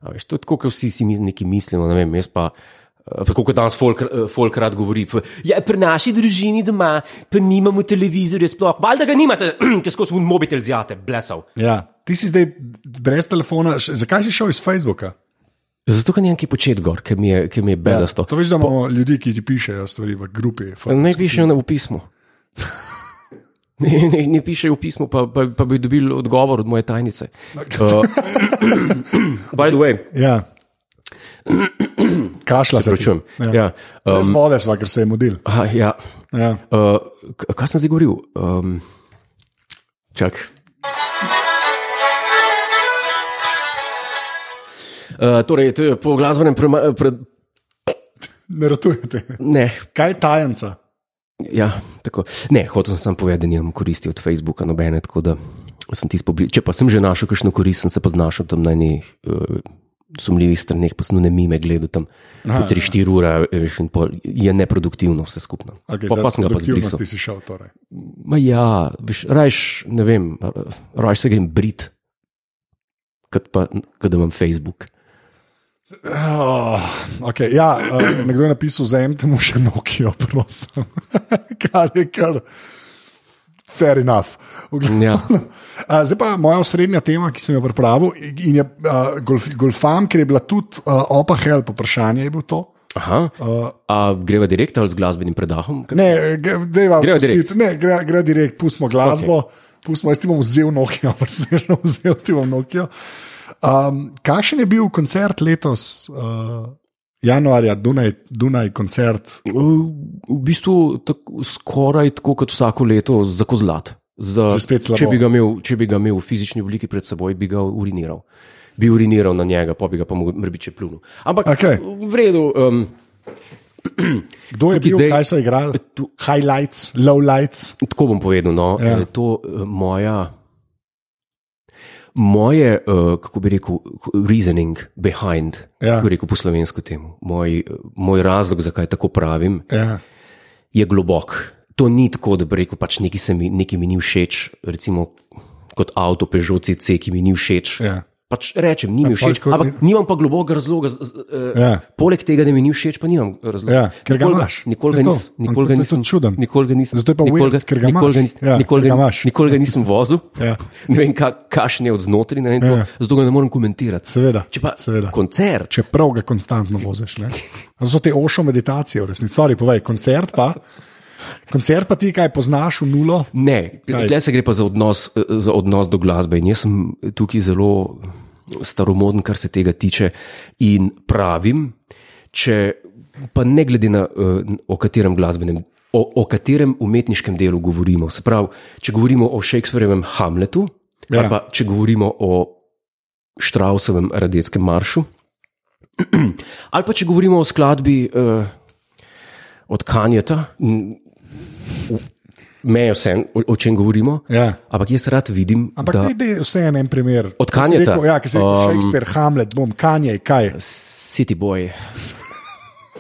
[SPEAKER 1] A Veš, to je tako, kot vsi si mi nekaj mislimo. Ne vem, jaz pa. eh, Tako kot danes folk, eh, folk rad govori, ja, pri naši družini doma pa nimamo televizorja, sploh. Valjda ga nimate, ker skozi un mobitel zjate, blesal.
[SPEAKER 2] Ja. Ti si zdaj brez telefona, zakaj si šel iz Facebooka?
[SPEAKER 1] Zato, ker nimam kaj početi gor, ker mi je, ker mi je bedasto.
[SPEAKER 2] To veš, da imamo ljudi, ki ti pišejo stvari v grupi.
[SPEAKER 1] Naj pišejo na v pismu. Ne, ne, ne pišejo v pismu, pa, pa, pa bi dobili odgovor od moje tajnice. Uh, by the way,
[SPEAKER 2] Ja. Kašla se.
[SPEAKER 1] pričujem.
[SPEAKER 2] Ja.
[SPEAKER 1] Ja, um,
[SPEAKER 2] vode sva, ker se je mudil.
[SPEAKER 1] aha, ja.
[SPEAKER 2] Ja.
[SPEAKER 1] Uh, kaj sem zdaj govoril? Um, čak. Uh, torej, to je po glasbenem prema, pred,
[SPEAKER 2] Ne ratujete.
[SPEAKER 1] ne,
[SPEAKER 2] Kaj je tajenca?
[SPEAKER 1] Ja, tako. Ne, hotel sem samo povedati, da nimam koristi od Facebooka, nobene, tako da sem ti spobri. Če pa sem že našel kakšno korist, sem se pa znašel tam na enih uh, sumljivih straneh, pa sem ne mime gledal tam
[SPEAKER 2] Aha,
[SPEAKER 1] po 3-4 ure, veš, in pol je neproduktivno vse skupno.
[SPEAKER 2] Okay,
[SPEAKER 1] pa, pa sem ga pa zbrisal.
[SPEAKER 2] Ti si šel torej.
[SPEAKER 1] Ma ja, veš, rajš, ne vem, rajš se grem brit, kot pa, kot da imam Facebook.
[SPEAKER 2] Oh, okay, ja, uh, nekdo je napisal, zajemite mu še Nokia, prosim. kar je kar. Fair enough.
[SPEAKER 1] Ja.
[SPEAKER 2] Uh, zdaj pa moja osrednja tema, ki sem jo pripravil, in je uh, golf, golfam, ker je bila tudi uh, opa help, vprašanje je bilo to.
[SPEAKER 1] Aha,
[SPEAKER 2] Uh,
[SPEAKER 1] a greva direkt ali z glasbenim predahom?
[SPEAKER 2] ne, ge- dejva
[SPEAKER 1] Greva
[SPEAKER 2] pustiti-
[SPEAKER 1] direkt.
[SPEAKER 2] Ne, gre, gre direkt, pustimo glasbo, okay. pustimo, jaz ti bom vzel Nokia, presežno vzel ti bom Nokia. Um, kakšen je bil koncert letos, uh, januarja, Dunaj, Dunaj koncert?
[SPEAKER 1] V, v bistvu tako, skoraj tako kot vsako leto za kozlat. Za, če, bi imel, če bi ga imel v fizični obliki pred seboj, bi ga uriniral. Bi uriniral na njega, pa bi ga pa morda če plunil. Ampak
[SPEAKER 2] Okej.
[SPEAKER 1] v redu. Um,
[SPEAKER 2] Kdo je bil,
[SPEAKER 1] zdaj-
[SPEAKER 2] kaj so igrali?
[SPEAKER 1] Tu-
[SPEAKER 2] Highlights, lowlights.
[SPEAKER 1] Tako bom povedal. No,
[SPEAKER 2] Ja.
[SPEAKER 1] ja. To je moja. Moje, uh, kako bi rekel, reasoning behind,
[SPEAKER 2] Ja.
[SPEAKER 1] kako bi rekel po slovensko temu, moj, uh, moj razlog, zakaj tako pravim,
[SPEAKER 2] Ja.
[SPEAKER 1] je globok. To ni tako, da bi rekel, pač nekaj, mi, nekaj mi ni všeč, recimo kot avto Peugeot CC, ki mi ni všeč.
[SPEAKER 2] Ja.
[SPEAKER 1] Pač rečem, ni mi všeč,
[SPEAKER 2] kot-
[SPEAKER 1] ampak nimam pa globokega razloga. z- z- eh,
[SPEAKER 2] Ja.
[SPEAKER 1] Poleg tega, da mi ni všeč, pa nimam razloga.
[SPEAKER 2] Ja, ker ga
[SPEAKER 1] Nikoli
[SPEAKER 2] imaš.
[SPEAKER 1] Nikoli ga
[SPEAKER 2] To to.
[SPEAKER 1] nis- nikoli ga
[SPEAKER 2] To
[SPEAKER 1] nisem
[SPEAKER 2] čuden.
[SPEAKER 1] Nikoli ga nisem.
[SPEAKER 2] Zato je pa
[SPEAKER 1] nikoli
[SPEAKER 2] weird,
[SPEAKER 1] ga-
[SPEAKER 2] ker ga
[SPEAKER 1] nikoli ga
[SPEAKER 2] imaš.
[SPEAKER 1] nis-
[SPEAKER 2] Ja,
[SPEAKER 1] nikoli
[SPEAKER 2] ker ga
[SPEAKER 1] ga-. Nikoli ga nisem vozil.
[SPEAKER 2] Ja.
[SPEAKER 1] Ne vem, ka- kakšen je od znotraj, ne vem,
[SPEAKER 2] Ja.
[SPEAKER 1] ja. zato ga ne morem komentirati.
[SPEAKER 2] Seveda.
[SPEAKER 1] Če pa
[SPEAKER 2] seveda.
[SPEAKER 1] koncert,
[SPEAKER 2] Čeprav ga konstantno voziš. ne. A So te ošo meditacije, v resnici. Stvari, povej, koncert pa. Koncert pa ti kaj poznaš v nulo?
[SPEAKER 1] Ne,
[SPEAKER 2] Kaj?
[SPEAKER 1] tukaj se gre pa za odnos, eh, za odnos do glasbe. In jaz sem tukaj zelo staromoden, kar se tega tiče. In pravim, če pa ne glede na eh, o katerem glasbenem. O, o katerem umetniškem delu govorimo? Se pravi, če govorimo o Shakespearjevem Hamletu,
[SPEAKER 2] Ja.
[SPEAKER 1] ali pa če govorimo o Štrausovem Radetskem maršu, ali pa če govorimo o skladbi uh, od Kanjeta, mejo vse, o, o čem govorimo.
[SPEAKER 2] Ja.
[SPEAKER 1] Ampak jaz rad vidim,
[SPEAKER 2] Ampak
[SPEAKER 1] da
[SPEAKER 2] ne, vse je en primer.
[SPEAKER 1] Od
[SPEAKER 2] rekel, Ja, ki si rekel
[SPEAKER 1] Um,
[SPEAKER 2] Shakespeare, Hamlet, bom, Kanje, kaj.
[SPEAKER 1] City Boy,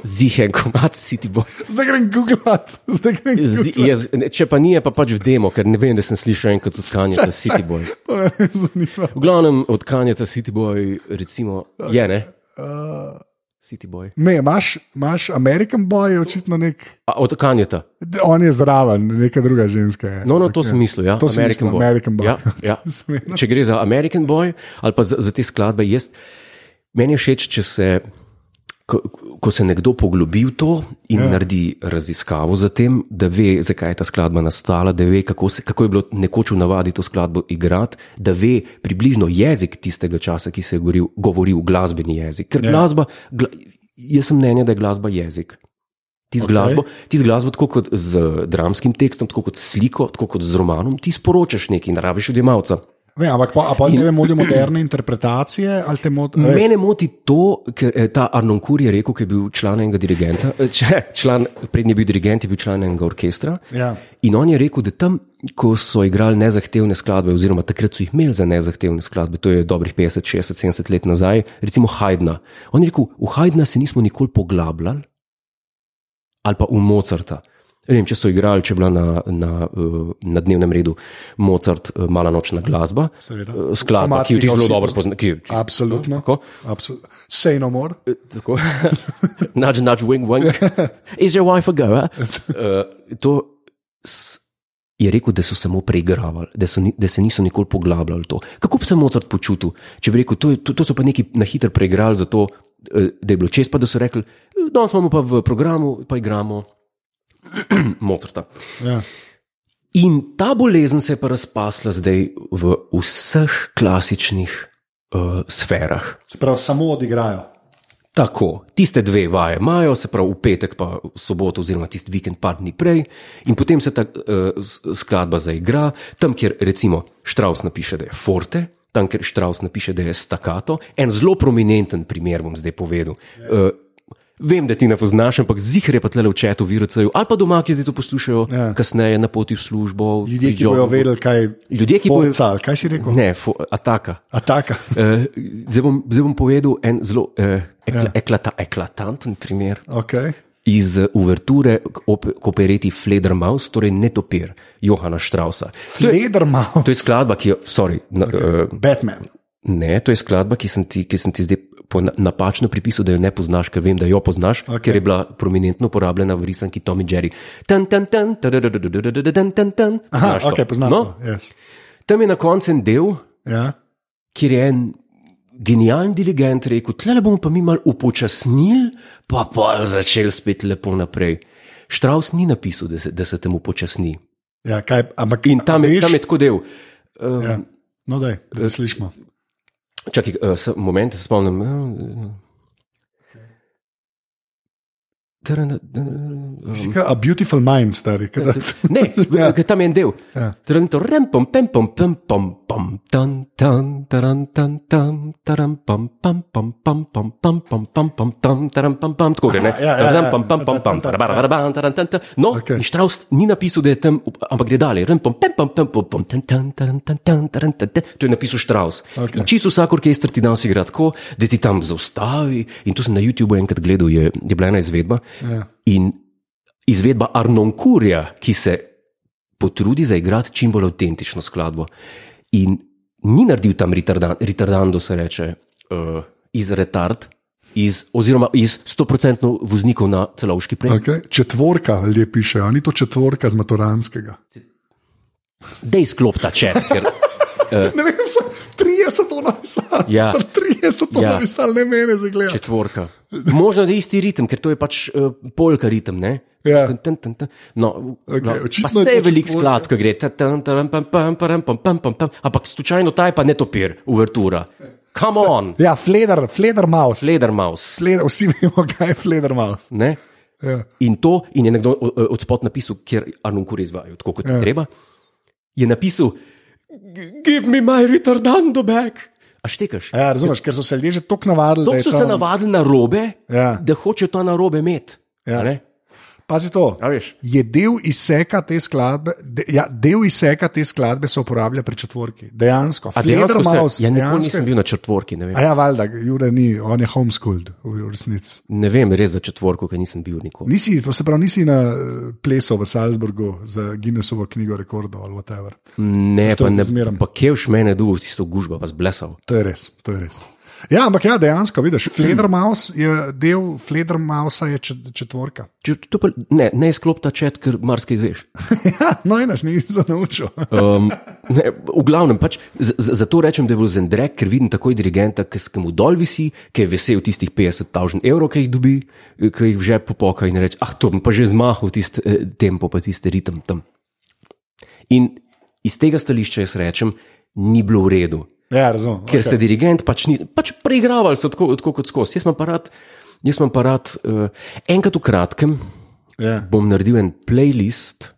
[SPEAKER 1] zihen komat City Boy.
[SPEAKER 2] Zdaj grem googlat, zdaj grem
[SPEAKER 1] Z,
[SPEAKER 2] googlat.
[SPEAKER 1] jaz, ne, če pa ni, pa pač v demo, ker ne vem, da sem slišal enkrat od Kanjeta City Boy. V glavnem od Kanjeta City Boy, recimo, je ne. City Boy.
[SPEAKER 2] Ne, imaš, imaš American Boy, je očitno nek.
[SPEAKER 1] A, od Kanjeta.
[SPEAKER 2] On je zraven, neka druga ženska. Je.
[SPEAKER 1] No, no, to sem mislil, ja.
[SPEAKER 2] To
[SPEAKER 1] American
[SPEAKER 2] mislil,
[SPEAKER 1] Boy.
[SPEAKER 2] American Boy.
[SPEAKER 1] Ja, ja. Če gre za American Boy ali pa za, za te skladbe, jaz, meni je všeč, če se. Ko, ko se nekdo poglobi v to in ja. naredi raziskavo za tem, da ve, zakaj je ta skladba nastala, da ve, kako, se, kako je bilo nekoč v navadi to skladbo igrati, da ve približno jezik tistega časa, ki se je govoril, govoril glasbeni jezik. Ker
[SPEAKER 2] Ja.
[SPEAKER 1] glasba, gla, jaz sem mnenja, da je glasba jezik. Ti z
[SPEAKER 2] Okej.
[SPEAKER 1] glasbo, ti z glasbo, tako kot z dramskim tekstom, tako kot s sliko, tako kot z romanom, ti sporočaš nekaj, ne rabiš odjemalca.
[SPEAKER 2] Ne, ampak pa, pa tebe modijo moderne interpretacije moti?
[SPEAKER 1] Mene moti to, ker eh, ta Arnon Kur je rekel, ki je bil član enega dirigenta, eh, če, član, prednji je bil dirigent, je bil član enega orkestra.
[SPEAKER 2] Ja.
[SPEAKER 1] In on je rekel, da tam, ko so igrali nezahtevne skladbe, oziroma takrat so jih imeli za nezahtevne skladbe, to je dobrih 50, 60, 70 let nazaj, recimo Haydna. On je rekel, v Haydna se nismo nikoli poglabljali, ali pa v Mozarta. Vem, če so igrali, če je bila na, na, eh, na dnevnem redu Mozart, eh, mala nočna glasba,
[SPEAKER 2] Seveda.
[SPEAKER 1] eh, skladba, ki jo ti zelo dobro poznaš.
[SPEAKER 2] Absolutno.
[SPEAKER 1] Tako?
[SPEAKER 2] Absolutno. Say no more.
[SPEAKER 1] Tako. nudge, nudge, wing, wing. Is your wife a goer? Uh, to je rekel, da so samo preigravali, da, so da se niso nikoli poglabljali v to. Kako bi se Mozart počutil, če bi rekel, to, to, to so pa neki na hitro preigrali, zato, eh, da je bilo čest, pa da so rekli, "Eh, danes imamo pa v programu, pa igramo Mozarta.
[SPEAKER 2] Ja.
[SPEAKER 1] In ta bolezen se je pa razpasla zdaj v vseh klasičnih uh, sferah.
[SPEAKER 2] Sprav, samo odigrajo.
[SPEAKER 1] Tako, tiste dve vaje imajo, se pravi v petek, pa v soboto, oziroma tisti vikend, par dni prej, in potem se ta uh, skladba zaigra, tam, kjer recimo Štraus napiše, da je forte, tam, kjer Štraus napiše, da je stakato. En zelo prominenten primer bom zdaj povedal. Uh, vem, da ti ne poznaš, ampak zihar je pa tle v četu, viruseju, ali pa doma, ki zdaj to poslušajo,
[SPEAKER 2] Ja.
[SPEAKER 1] kasneje na poti v službo.
[SPEAKER 2] Ljudje, ki
[SPEAKER 1] joggu.
[SPEAKER 2] vedeli, kaj je.
[SPEAKER 1] Ljudje, ki bojo-
[SPEAKER 2] ali Kaj si rekel?
[SPEAKER 1] Ne, fo, ataka.
[SPEAKER 2] Ataka.
[SPEAKER 1] Uh, zdaj, bom, zdaj bom povedal en zelo uh, ekla,
[SPEAKER 2] Ja.
[SPEAKER 1] eklata, eklatanten primer
[SPEAKER 2] Okay.
[SPEAKER 1] iz uh, uverture k op- k opereti Fledermaus, torej Netopir, Johana Štrausa. To je,
[SPEAKER 2] Fledermaus.
[SPEAKER 1] to je skladba, ki jo, sorry, na, okay. uh,
[SPEAKER 2] Batman.
[SPEAKER 1] Ne, to je skladba, ki sem ti, ki sem ti zdaj napačno pripisal, da jo ne poznaš, ker vem, da jo poznaš, okay. ker je bila prominentno uporabljena v risanki Tom in Jerry. Tan, tan, tan, tan, tan, tan. Aha, ok, poznam. No?
[SPEAKER 2] To, yes.
[SPEAKER 1] Tam je na koncu en del,
[SPEAKER 2] ja.
[SPEAKER 1] kjer je en genialen dirigent rekel: Tle bomo pa mi malo upočasnili, pa pa začeli spet lepo naprej. Štraus ni napisal, da se, da se temu počasni.
[SPEAKER 2] Ja, kaj, ampak,
[SPEAKER 1] in tam,
[SPEAKER 2] a,
[SPEAKER 1] je, tam je tako del. Um,
[SPEAKER 2] ja. No, da je, da slišimo.
[SPEAKER 1] Čakaj, uh, moment, se spomnim. Uh, Taran-
[SPEAKER 2] Si ka, A beautiful mind, stari. kada-
[SPEAKER 1] Ne,
[SPEAKER 2] Ja.
[SPEAKER 1] tam je en del.
[SPEAKER 2] Ja.
[SPEAKER 1] Trento, rem, pom, pom, pem, pom, pom, tan, tan, taran, tan, tan, taran, pam, pam, pam, pam, pam, pam, pam, pam, pam, tam, taran, pam, pam, tako gre, ne?
[SPEAKER 2] Ja, ja,
[SPEAKER 1] Taran,
[SPEAKER 2] ja.
[SPEAKER 1] pam, pam, pam, pam, tarabara, barabara, taran, tan, tan. No,
[SPEAKER 2] Okej.
[SPEAKER 1] in Strauss ni napisal, da je tam, ampak gre dalje. Rem, pom, pem, pom, pem, pom, pom, tan, tan, taran, tan, tan, taran, tan, tan. To je napisal Strauss.
[SPEAKER 2] Okej.
[SPEAKER 1] In čisto vsak orkester ti danes igra tako, da ti tam zaustavi. In to sem na YouTubu enkrat gledal, je, je bila ena izvedba.
[SPEAKER 2] Ja.
[SPEAKER 1] In izvedba Arnonkurja, ki se potrudi zaigrati čim bolj avtentično skladbo. In ni naredil tam retardan, retardando, se reče, uh, iz retard, iz, oziroma iz 100% voznikov na celovški prej.
[SPEAKER 2] Okay. Četvorka, ljudje pišejo, ni to četvorka z maturanskega.
[SPEAKER 1] Dej sklop ta čet, ker
[SPEAKER 2] Ne vem, so, trije so to napisali.
[SPEAKER 1] Ja.
[SPEAKER 2] Star, trije so to
[SPEAKER 1] Ja.
[SPEAKER 2] napisali, ne mene zagleda.
[SPEAKER 1] četvorka. Možno da je isti ritem, ker to je pač uh, polka ritem. Ne?
[SPEAKER 2] Ja.
[SPEAKER 1] Tan, tan, tan, tan. No, okay,
[SPEAKER 2] očitno
[SPEAKER 1] pa se je veliko
[SPEAKER 2] četvorka.
[SPEAKER 1] skladb, ki gre. ta, tan, taran, pam, pam, param, pam, pam, pam, pam. Ampak slučajno ta je pa ne topir, uvertura. Come on,
[SPEAKER 2] Ja, Fleder, Fleder Mouse.
[SPEAKER 1] Ledermaus.
[SPEAKER 2] Fleder, vsi vemo, kaj je Fleder Mouse.
[SPEAKER 1] Ne?
[SPEAKER 2] Ja.
[SPEAKER 1] In to, in je nekdo o- od spod napisal, kjer Arnon Kur izvaja, tako kot
[SPEAKER 2] Ja.
[SPEAKER 1] treba, je napisal: "G- Give me my retardando back. A štekaš?
[SPEAKER 2] Ja, razumeš, ker so se ljudje že tako navadili. je
[SPEAKER 1] so
[SPEAKER 2] to-
[SPEAKER 1] se navadili na robe,
[SPEAKER 2] Ja.
[SPEAKER 1] da hočejo to na robe imeti.
[SPEAKER 2] Ja. Pazi to. Je del izseka te skladbe, de, ja, del izseka te skladbe se uporablja pri četvorki. Dejansko.
[SPEAKER 1] A dejansko
[SPEAKER 2] Fleder Mouse,
[SPEAKER 1] se, ja, nikoli nisem bil na četvorki.
[SPEAKER 2] A ja, valjda, Jure ni, on je homeschooled v resnici.
[SPEAKER 1] Ne vem, res za četvorko, ker nisem bil nikoli.
[SPEAKER 2] Nisi, se pravi, nisi na eh, plesu v Salzburgu za Guinnessovo knjigo rekordov ali whatever.
[SPEAKER 1] Ne,
[SPEAKER 2] to
[SPEAKER 1] pa ne,
[SPEAKER 2] zmeram.
[SPEAKER 1] pa kevš mene duh, tisto gužba, pa zblesal.
[SPEAKER 2] To je res, to je res. Ja, ampak ja, dejansko, vidiš, Fledermaus je del Fledermausa, je čet- četvorka.
[SPEAKER 1] Če, to pa, ne, ne sklop ta čet, ker marsikaj izveš.
[SPEAKER 2] ja, no, enaš, nisi se naučil.
[SPEAKER 1] Um, ne, v glavnem, pač, z- z- zato rečem, da je bil zendrek, ker vidim takoj dirigenta, ki se mu dol visi, ki je vesel tistih 50 tavžen evrov, ki jih dobi, ki jih v žep popoka in reče: Ah, to bom pa že zmahal, tisti eh, tempo, pa tisti ritem tam. In iz tega stališča jaz rečem, ni bilo v redu.
[SPEAKER 2] Ja, razumem.
[SPEAKER 1] Ker
[SPEAKER 2] okej.
[SPEAKER 1] se dirigent pač ni, pač preigravali so tako, tako kot skozi. Jaz imam pa rad, jaz imam pa rad uh, enkrat v kratkem
[SPEAKER 2] Ja.
[SPEAKER 1] bom naredil en playlist.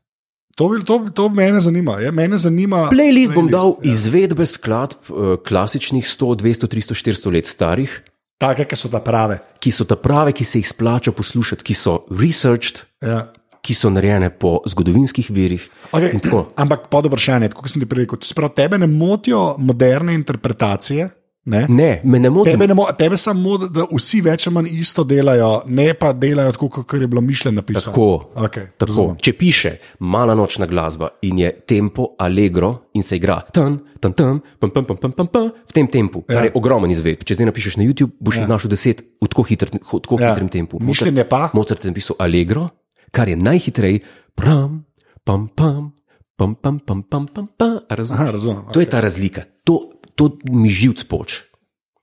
[SPEAKER 2] To, bi- to, to mene zanima. Ja, mene zanima
[SPEAKER 1] Playlist bom dal
[SPEAKER 2] ja.
[SPEAKER 1] izvedbe skladb uh, klasičnih 100, 200, 300, 400 let starih,
[SPEAKER 2] Take, ki so ta prave.
[SPEAKER 1] ki so ta prave, ki se jih splača poslušati, ki so researched,
[SPEAKER 2] Ja.
[SPEAKER 1] Ki so narejene po zgodovinskih virih.
[SPEAKER 2] Okay. Ampak pod vprašanje, kot sem ti prej rekel, pravi, tebe ne motijo moderne interpretacije. Ne?
[SPEAKER 1] Ne, me ne moti.
[SPEAKER 2] Tebe, ne mo tebe samo, da vsi več ali manj isto delajo, ne pa delajo tako, kot je bilo mišljeno napisano.
[SPEAKER 1] Tako,
[SPEAKER 2] Okay,
[SPEAKER 1] tako.
[SPEAKER 2] razumem.
[SPEAKER 1] Če piše mala nočna glasba in je tempo allegro in se igra tan, tan, tan, pam, pam, pam, pam, pam, pam, v tem tempu, ja. kar je ogromen izvedb. Če zdaj napišeš na YouTube, boš jih ja. našel deset v tako, hitr, v tako
[SPEAKER 2] ja.
[SPEAKER 1] hitrem tempu.
[SPEAKER 2] Mišljenje pa?
[SPEAKER 1] Mozart je napisal allegro, kar je najhitreje, pram, pam, pam, pam, pam, pam, pam, pam, pam. A razumeš?
[SPEAKER 2] Aha, razumem.
[SPEAKER 1] To je ta razlika. To, to mi živc poč.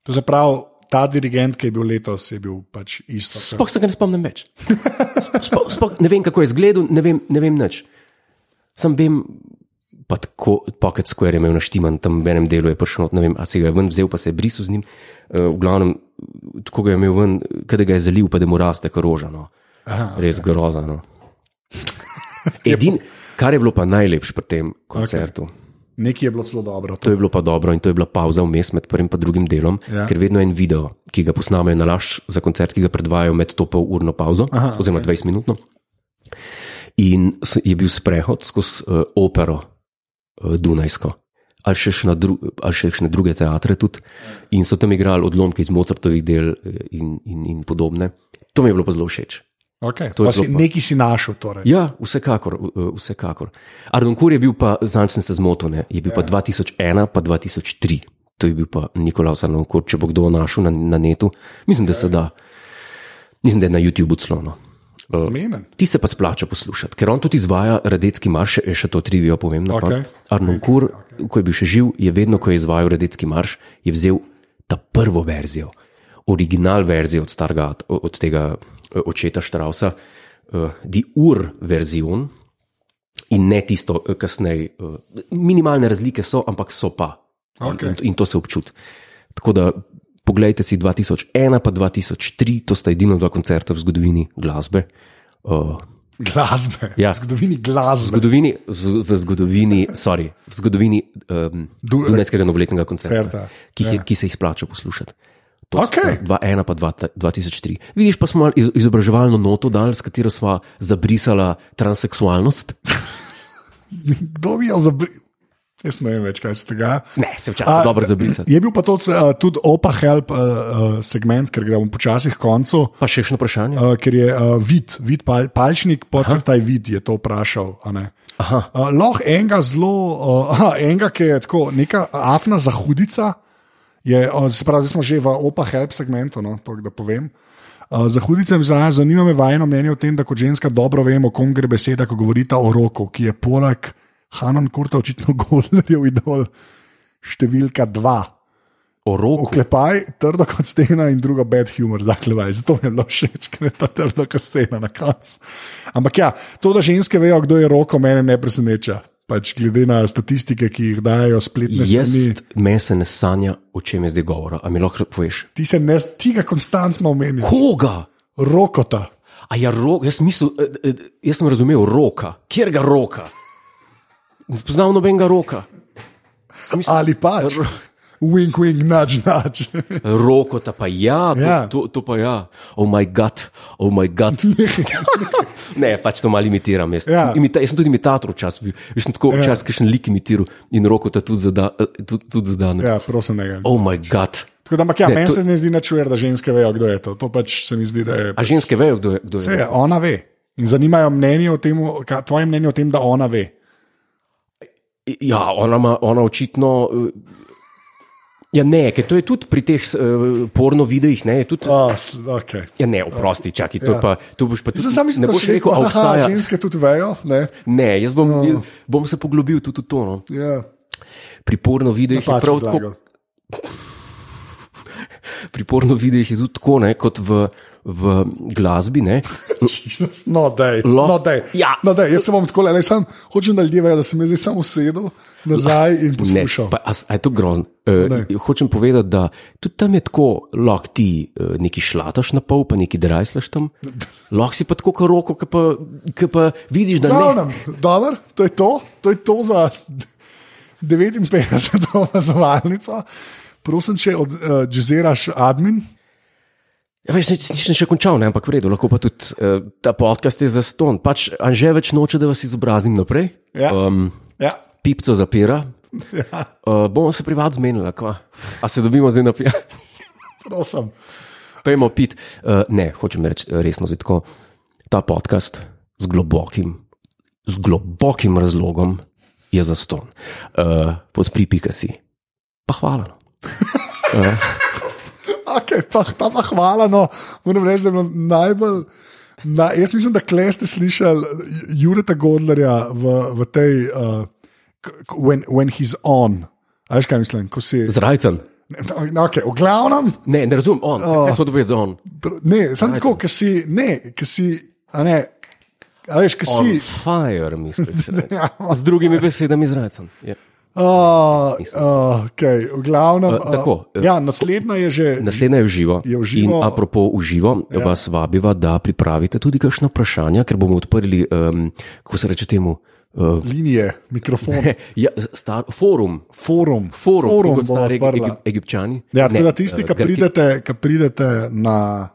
[SPEAKER 2] To se pravi, ta dirigent, ki je bil letos, je bil pač isto.
[SPEAKER 1] Sploh se ga ne spomnim več. Sploh, sploh ne vem, kako je izgledal, ne vem, ne vem nič. Sam vem, pa tako Pocket Square je imel naštiman tam v enem delu, je prišel, ne vem, a se ga je ven vzel, pa se je brisal z njim. Uh, v glavnem, tako ga je imel ven, kada ga je zalil, pa da mu raste koroža. No.
[SPEAKER 2] Aha,
[SPEAKER 1] Res grozno. Edin, kar je bilo pa najlepše pri tem koncertu. Okay.
[SPEAKER 2] Nekaj je bilo zelo dobro.
[SPEAKER 1] To je bilo pa dobro in to je bila pauza vmes med prvim in drugim delom,
[SPEAKER 2] Ja.
[SPEAKER 1] ker vedno je en video, ki ga posnamejo na laž za koncert, ki ga predvajajo med to pol urno pauzo,
[SPEAKER 2] Aha,
[SPEAKER 1] oziroma 20 minutno. In s- je bil sprehod skozi uh, opero uh, Dunajsko. Ali še, še na dru, ali še na druge teatre tudi. In so tam igrali odlomke iz Mozartovih del eh, in, in, in podobne. To mi je bilo pa zelo všeč.
[SPEAKER 2] Okay.
[SPEAKER 1] To
[SPEAKER 2] si,
[SPEAKER 1] pa-
[SPEAKER 2] nekaj si našel. Torej.
[SPEAKER 1] Ja, vsekakor. vsekakor. Ardon Kur je bil pa, zdaj sem se zmotil, ne, je bil ja. pa 2001, pa 2003. To je bil pa Nikolaus Ardon Kur, če bo kdo našel na, na netu. Mislim, da se da. Mislim, da je na YouTubu clono.
[SPEAKER 2] Zmenen.
[SPEAKER 1] Ti se pa splača poslušati, ker on tudi izvaja Radecki marš, še to trivijo povem na koncu. Arnon Kur, ko je bil še živ, je vedno, ko je izvajal Radecki marš, je vzel ta prvo verzijo, original verzijo od starega, od tega eh, očeta Štrausa, uh, di ur verzion in ne tisto eh, kasneje. Uh, minimalne razlike so, ampak so pa.
[SPEAKER 2] Okej.
[SPEAKER 1] In, in to se občuti. Tako da Poglejte si 2001 pa 2003, to sta edina dva koncerta v zgodovini glasbe. Uh,
[SPEAKER 2] Glasbe.
[SPEAKER 1] Ja.
[SPEAKER 2] V zgodovini
[SPEAKER 1] v
[SPEAKER 2] glasbe.
[SPEAKER 1] zgodovini, z- v zgodovini, sorry, v zgodovini um,
[SPEAKER 2] Du-
[SPEAKER 1] Dunajskega novoletnega koncerta,
[SPEAKER 2] Koncerta,
[SPEAKER 1] ki, ja.
[SPEAKER 2] ja.
[SPEAKER 1] ki se jih splača poslušati. To
[SPEAKER 2] Okej.
[SPEAKER 1] sta 2-1 pa 2 2003. Vidiš, pa smo iz, izobraževalno noto dali, s katero smo zabrisala transseksualnost.
[SPEAKER 2] Kdo bi jo zabril? Jaz ne vem več, kaj se tega.
[SPEAKER 1] Ne, se včasih dobro zabrisati.
[SPEAKER 2] Je bil pa to uh, tudi OPA help uh, segment, ker gremo počasi k koncu.
[SPEAKER 1] Pa še eno vprašanje.
[SPEAKER 2] Uh, ker je uh, vid, vid pal, palčnik, počrtaj vid, je to vprašal. Uh, lahko enega zelo, uh, enega, ki je tako, neka afna zahudica, je, se pravi, zdaj smo že v opa help segmentu, no, to da povem. Uh, Zahudice mi zna- zanima me vajno mnenje o tem, da kot ženska dobro vemo, kom gre beseda, ko govorita o roku, ki je poleg Hanan Kurta očitno Godlerjev idol številka dva. Oklepaj, trdo kot stena in druga bad humor, zaklevaj. Zato mi je bilo všeč, ker je ta trdo kot stena na koncu. Ampak ja, to, da ženske vejo, kdo je roko, mene ne preseneča. Pač glede na statistike, ki jih dajo spletne
[SPEAKER 1] Jaz
[SPEAKER 2] strani,
[SPEAKER 1] me se ne sanja, o čem je zdaj govora. A mi lahko poveš?
[SPEAKER 2] ti se ne, ti ga konstantno omeniš.
[SPEAKER 1] Koga?
[SPEAKER 2] Rokota.
[SPEAKER 1] A ja, rok, jaz, mislil, eh, eh, jaz sem razumel roka. Kjer ga roka? Ne spoznam nobenega roka. Sem Mislil,
[SPEAKER 2] Ali pač. Wink, wink, nudge, nudge.
[SPEAKER 1] Roko, ta pa ja, to,
[SPEAKER 2] Ja.
[SPEAKER 1] To, to pa ja. Oh, moj god, oh, moj god. ne, pač to malo imitiram. Jaz,
[SPEAKER 2] Ja.
[SPEAKER 1] Imita, jaz sem tudi imitator včasih. Jaz sem tako včasih, ki še lik imitiral in roko ta tudi zada. eh, Tudi, tudi zadane.
[SPEAKER 2] ja, prosim, ne.
[SPEAKER 1] Oh, moj god.
[SPEAKER 2] Tako da, ampak ja,
[SPEAKER 1] Ne,
[SPEAKER 2] meni
[SPEAKER 1] to-
[SPEAKER 2] se ne zdi načujer, da ženske vejo, kdo je to. To pač se mi zdi, da je.
[SPEAKER 1] A ženske vejo, kdo je? Kdo je?
[SPEAKER 2] je, ona ve. In zanimajo mnenje o tem, ka- tvoje mnenje o tem, da ona ve.
[SPEAKER 1] Ja, ona, ima, ona očitno. Ja, ne, ker to je tudi pri teh uh, porno videih, ne, tudi.
[SPEAKER 2] Oh, okay.
[SPEAKER 1] Ja, ne, oprosti, čakaj, to,
[SPEAKER 2] Ja.
[SPEAKER 1] pa, to boš pa tudi.
[SPEAKER 2] Zdaj sam mislim,
[SPEAKER 1] ne
[SPEAKER 2] da
[SPEAKER 1] boš
[SPEAKER 2] še
[SPEAKER 1] rekel, a
[SPEAKER 2] aha,
[SPEAKER 1] obstaja.
[SPEAKER 2] ženske tudi vejo. Ne?
[SPEAKER 1] Ne, jaz bom,
[SPEAKER 2] No.
[SPEAKER 1] oh. bom se poglobil tudi v to. No.
[SPEAKER 2] Ja,
[SPEAKER 1] Pri porno videih je prav tako. Pri porno videih je tudi tako, ne, kot v, v glasbi. Ne.
[SPEAKER 2] No, dej, no, dej.
[SPEAKER 1] Ja.
[SPEAKER 2] No, dej. Jaz se bom tako le, sam hočem, da ljudje vejo, da sem jaz samo sedel nazaj in
[SPEAKER 1] Ne,
[SPEAKER 2] poslušal.
[SPEAKER 1] pa, a, a je to grozno. Uh,
[SPEAKER 2] Ne.
[SPEAKER 1] hočem povedati, da tudi tam je tako, lahko ti uh, neki šlataš na pol, pa neki drajslaš tam. Lahko si pa tako, roko, ki pa, ki pa vidiš, da ne.
[SPEAKER 2] Glavnem, dobro, to je to, to je to za 59 opazovalnico. Prosim, če odžiziraš uh, admin.
[SPEAKER 1] Ja, veš, nič- nisem še končal, ne, ampak v redu, lahko pa tudi uh, ta podcast je za ston. Pač Anže več noče, da vas izobrazim naprej.
[SPEAKER 2] Ja.
[SPEAKER 1] Um,
[SPEAKER 2] Ja.
[SPEAKER 1] pipco zapira.
[SPEAKER 2] Ja,
[SPEAKER 1] Uh, bomo se privat zmenili, kva. A se dobimo zdaj na pijač.
[SPEAKER 2] prosim.
[SPEAKER 1] Pejmo pit. Uh, ne, hočem reči resno, zdaj tako. Ta podcast z globokim, z globokim razlogom je za ston. Uh, podpri pika si. Pa hvala. No.
[SPEAKER 2] Okay, pa, ta pa hvala, no, moram reči, da bilo najbolj. Na, jaz mislim, da kle ste slišali Jureta Godlerja v, v tej, uh, when, when he's on. A veš kaj mislim, si.
[SPEAKER 1] Zrajcen.
[SPEAKER 2] No, okay, v glavnem,
[SPEAKER 1] Ne, ne razumem, on. Oh. Kaj so to povedati za on?
[SPEAKER 2] ne, sem tako, ki si, ne, ki si, a ne, a veš, ki si.
[SPEAKER 1] On fire, misliš. Z drugimi besedami zrajcen. Ja.
[SPEAKER 2] Uh, uh, okay, v glavnem,
[SPEAKER 1] Uh, tako,
[SPEAKER 2] uh, ja, naslednja je že.
[SPEAKER 1] Naslednja je v živo.
[SPEAKER 2] Je v živo.
[SPEAKER 1] In apropo v živo, ja. vas vabiva, da pripravite tudi kakšno vprašanje, ker bomo odprli, um, kako se reče temu, uh,
[SPEAKER 2] Linije, mikrofon,
[SPEAKER 1] ja, star, forum.
[SPEAKER 2] forum,
[SPEAKER 1] Forum,
[SPEAKER 2] forum
[SPEAKER 1] kot stari. Egip, Egipčani.
[SPEAKER 2] Ja,
[SPEAKER 1] Ne,
[SPEAKER 2] da tisti,
[SPEAKER 1] eh,
[SPEAKER 2] ki pridete, ki pridete na,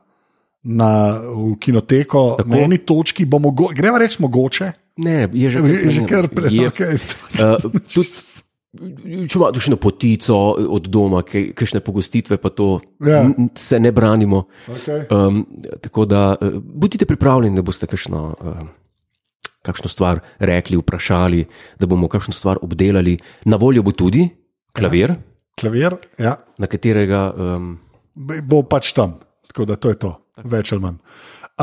[SPEAKER 2] na v kinoteko, tako? na eni točki, bo mogo, gremo reči mogoče.
[SPEAKER 1] Ne, je že,
[SPEAKER 2] Že, že kar pred
[SPEAKER 1] je,
[SPEAKER 2] okay.
[SPEAKER 1] uh, tudi, Če imaš na potico od doma, kakšne pogostitve, pa to
[SPEAKER 2] Ja.
[SPEAKER 1] n- se ne branimo.
[SPEAKER 2] Okay.
[SPEAKER 1] Um, tako da uh, bodite pripravljeni, da boste kakšno, uh, kakšno stvar rekli, vprašali, da bomo kakšno stvar obdelali. Na voljo bo tudi klavir, ja.
[SPEAKER 2] Klavir, ja,
[SPEAKER 1] na katerega. Um,
[SPEAKER 2] bo pač tam. Tako da to je to, več ali manj.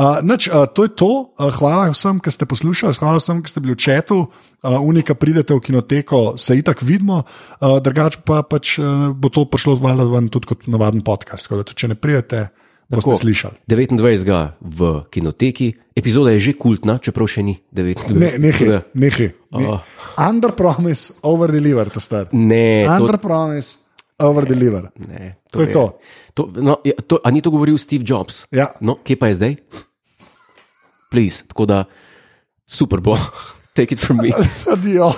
[SPEAKER 2] Uh, nič, uh, to je to. Uh, hvala vsem, ki ste poslušali, hvala vsem, ki ste bili v četu. Uh, Unika pridete v kinoteko, se itak vidimo, uh, drugače pa pač, uh, bo to prišlo ven tudi kot navaden podcast. Tako da, če ne prijete, boste
[SPEAKER 1] Tako,
[SPEAKER 2] slišali.
[SPEAKER 1] 29. v kinoteki, epizoda je že kultna, čeprav še ni 29.
[SPEAKER 2] Ne, nehi, nehi. Ne.
[SPEAKER 1] Oh.
[SPEAKER 2] Under promise, over deliver, ta star.
[SPEAKER 1] Ne,
[SPEAKER 2] under to... promise. Over deliver.
[SPEAKER 1] Ne, ne,
[SPEAKER 2] to, to je, je to.
[SPEAKER 1] to, no, ja, to a ni to govoril Steve Jobs?
[SPEAKER 2] Ja.
[SPEAKER 1] No, kje pa je zdaj? please. Tako da super bo, take it from me.
[SPEAKER 2] Adijo.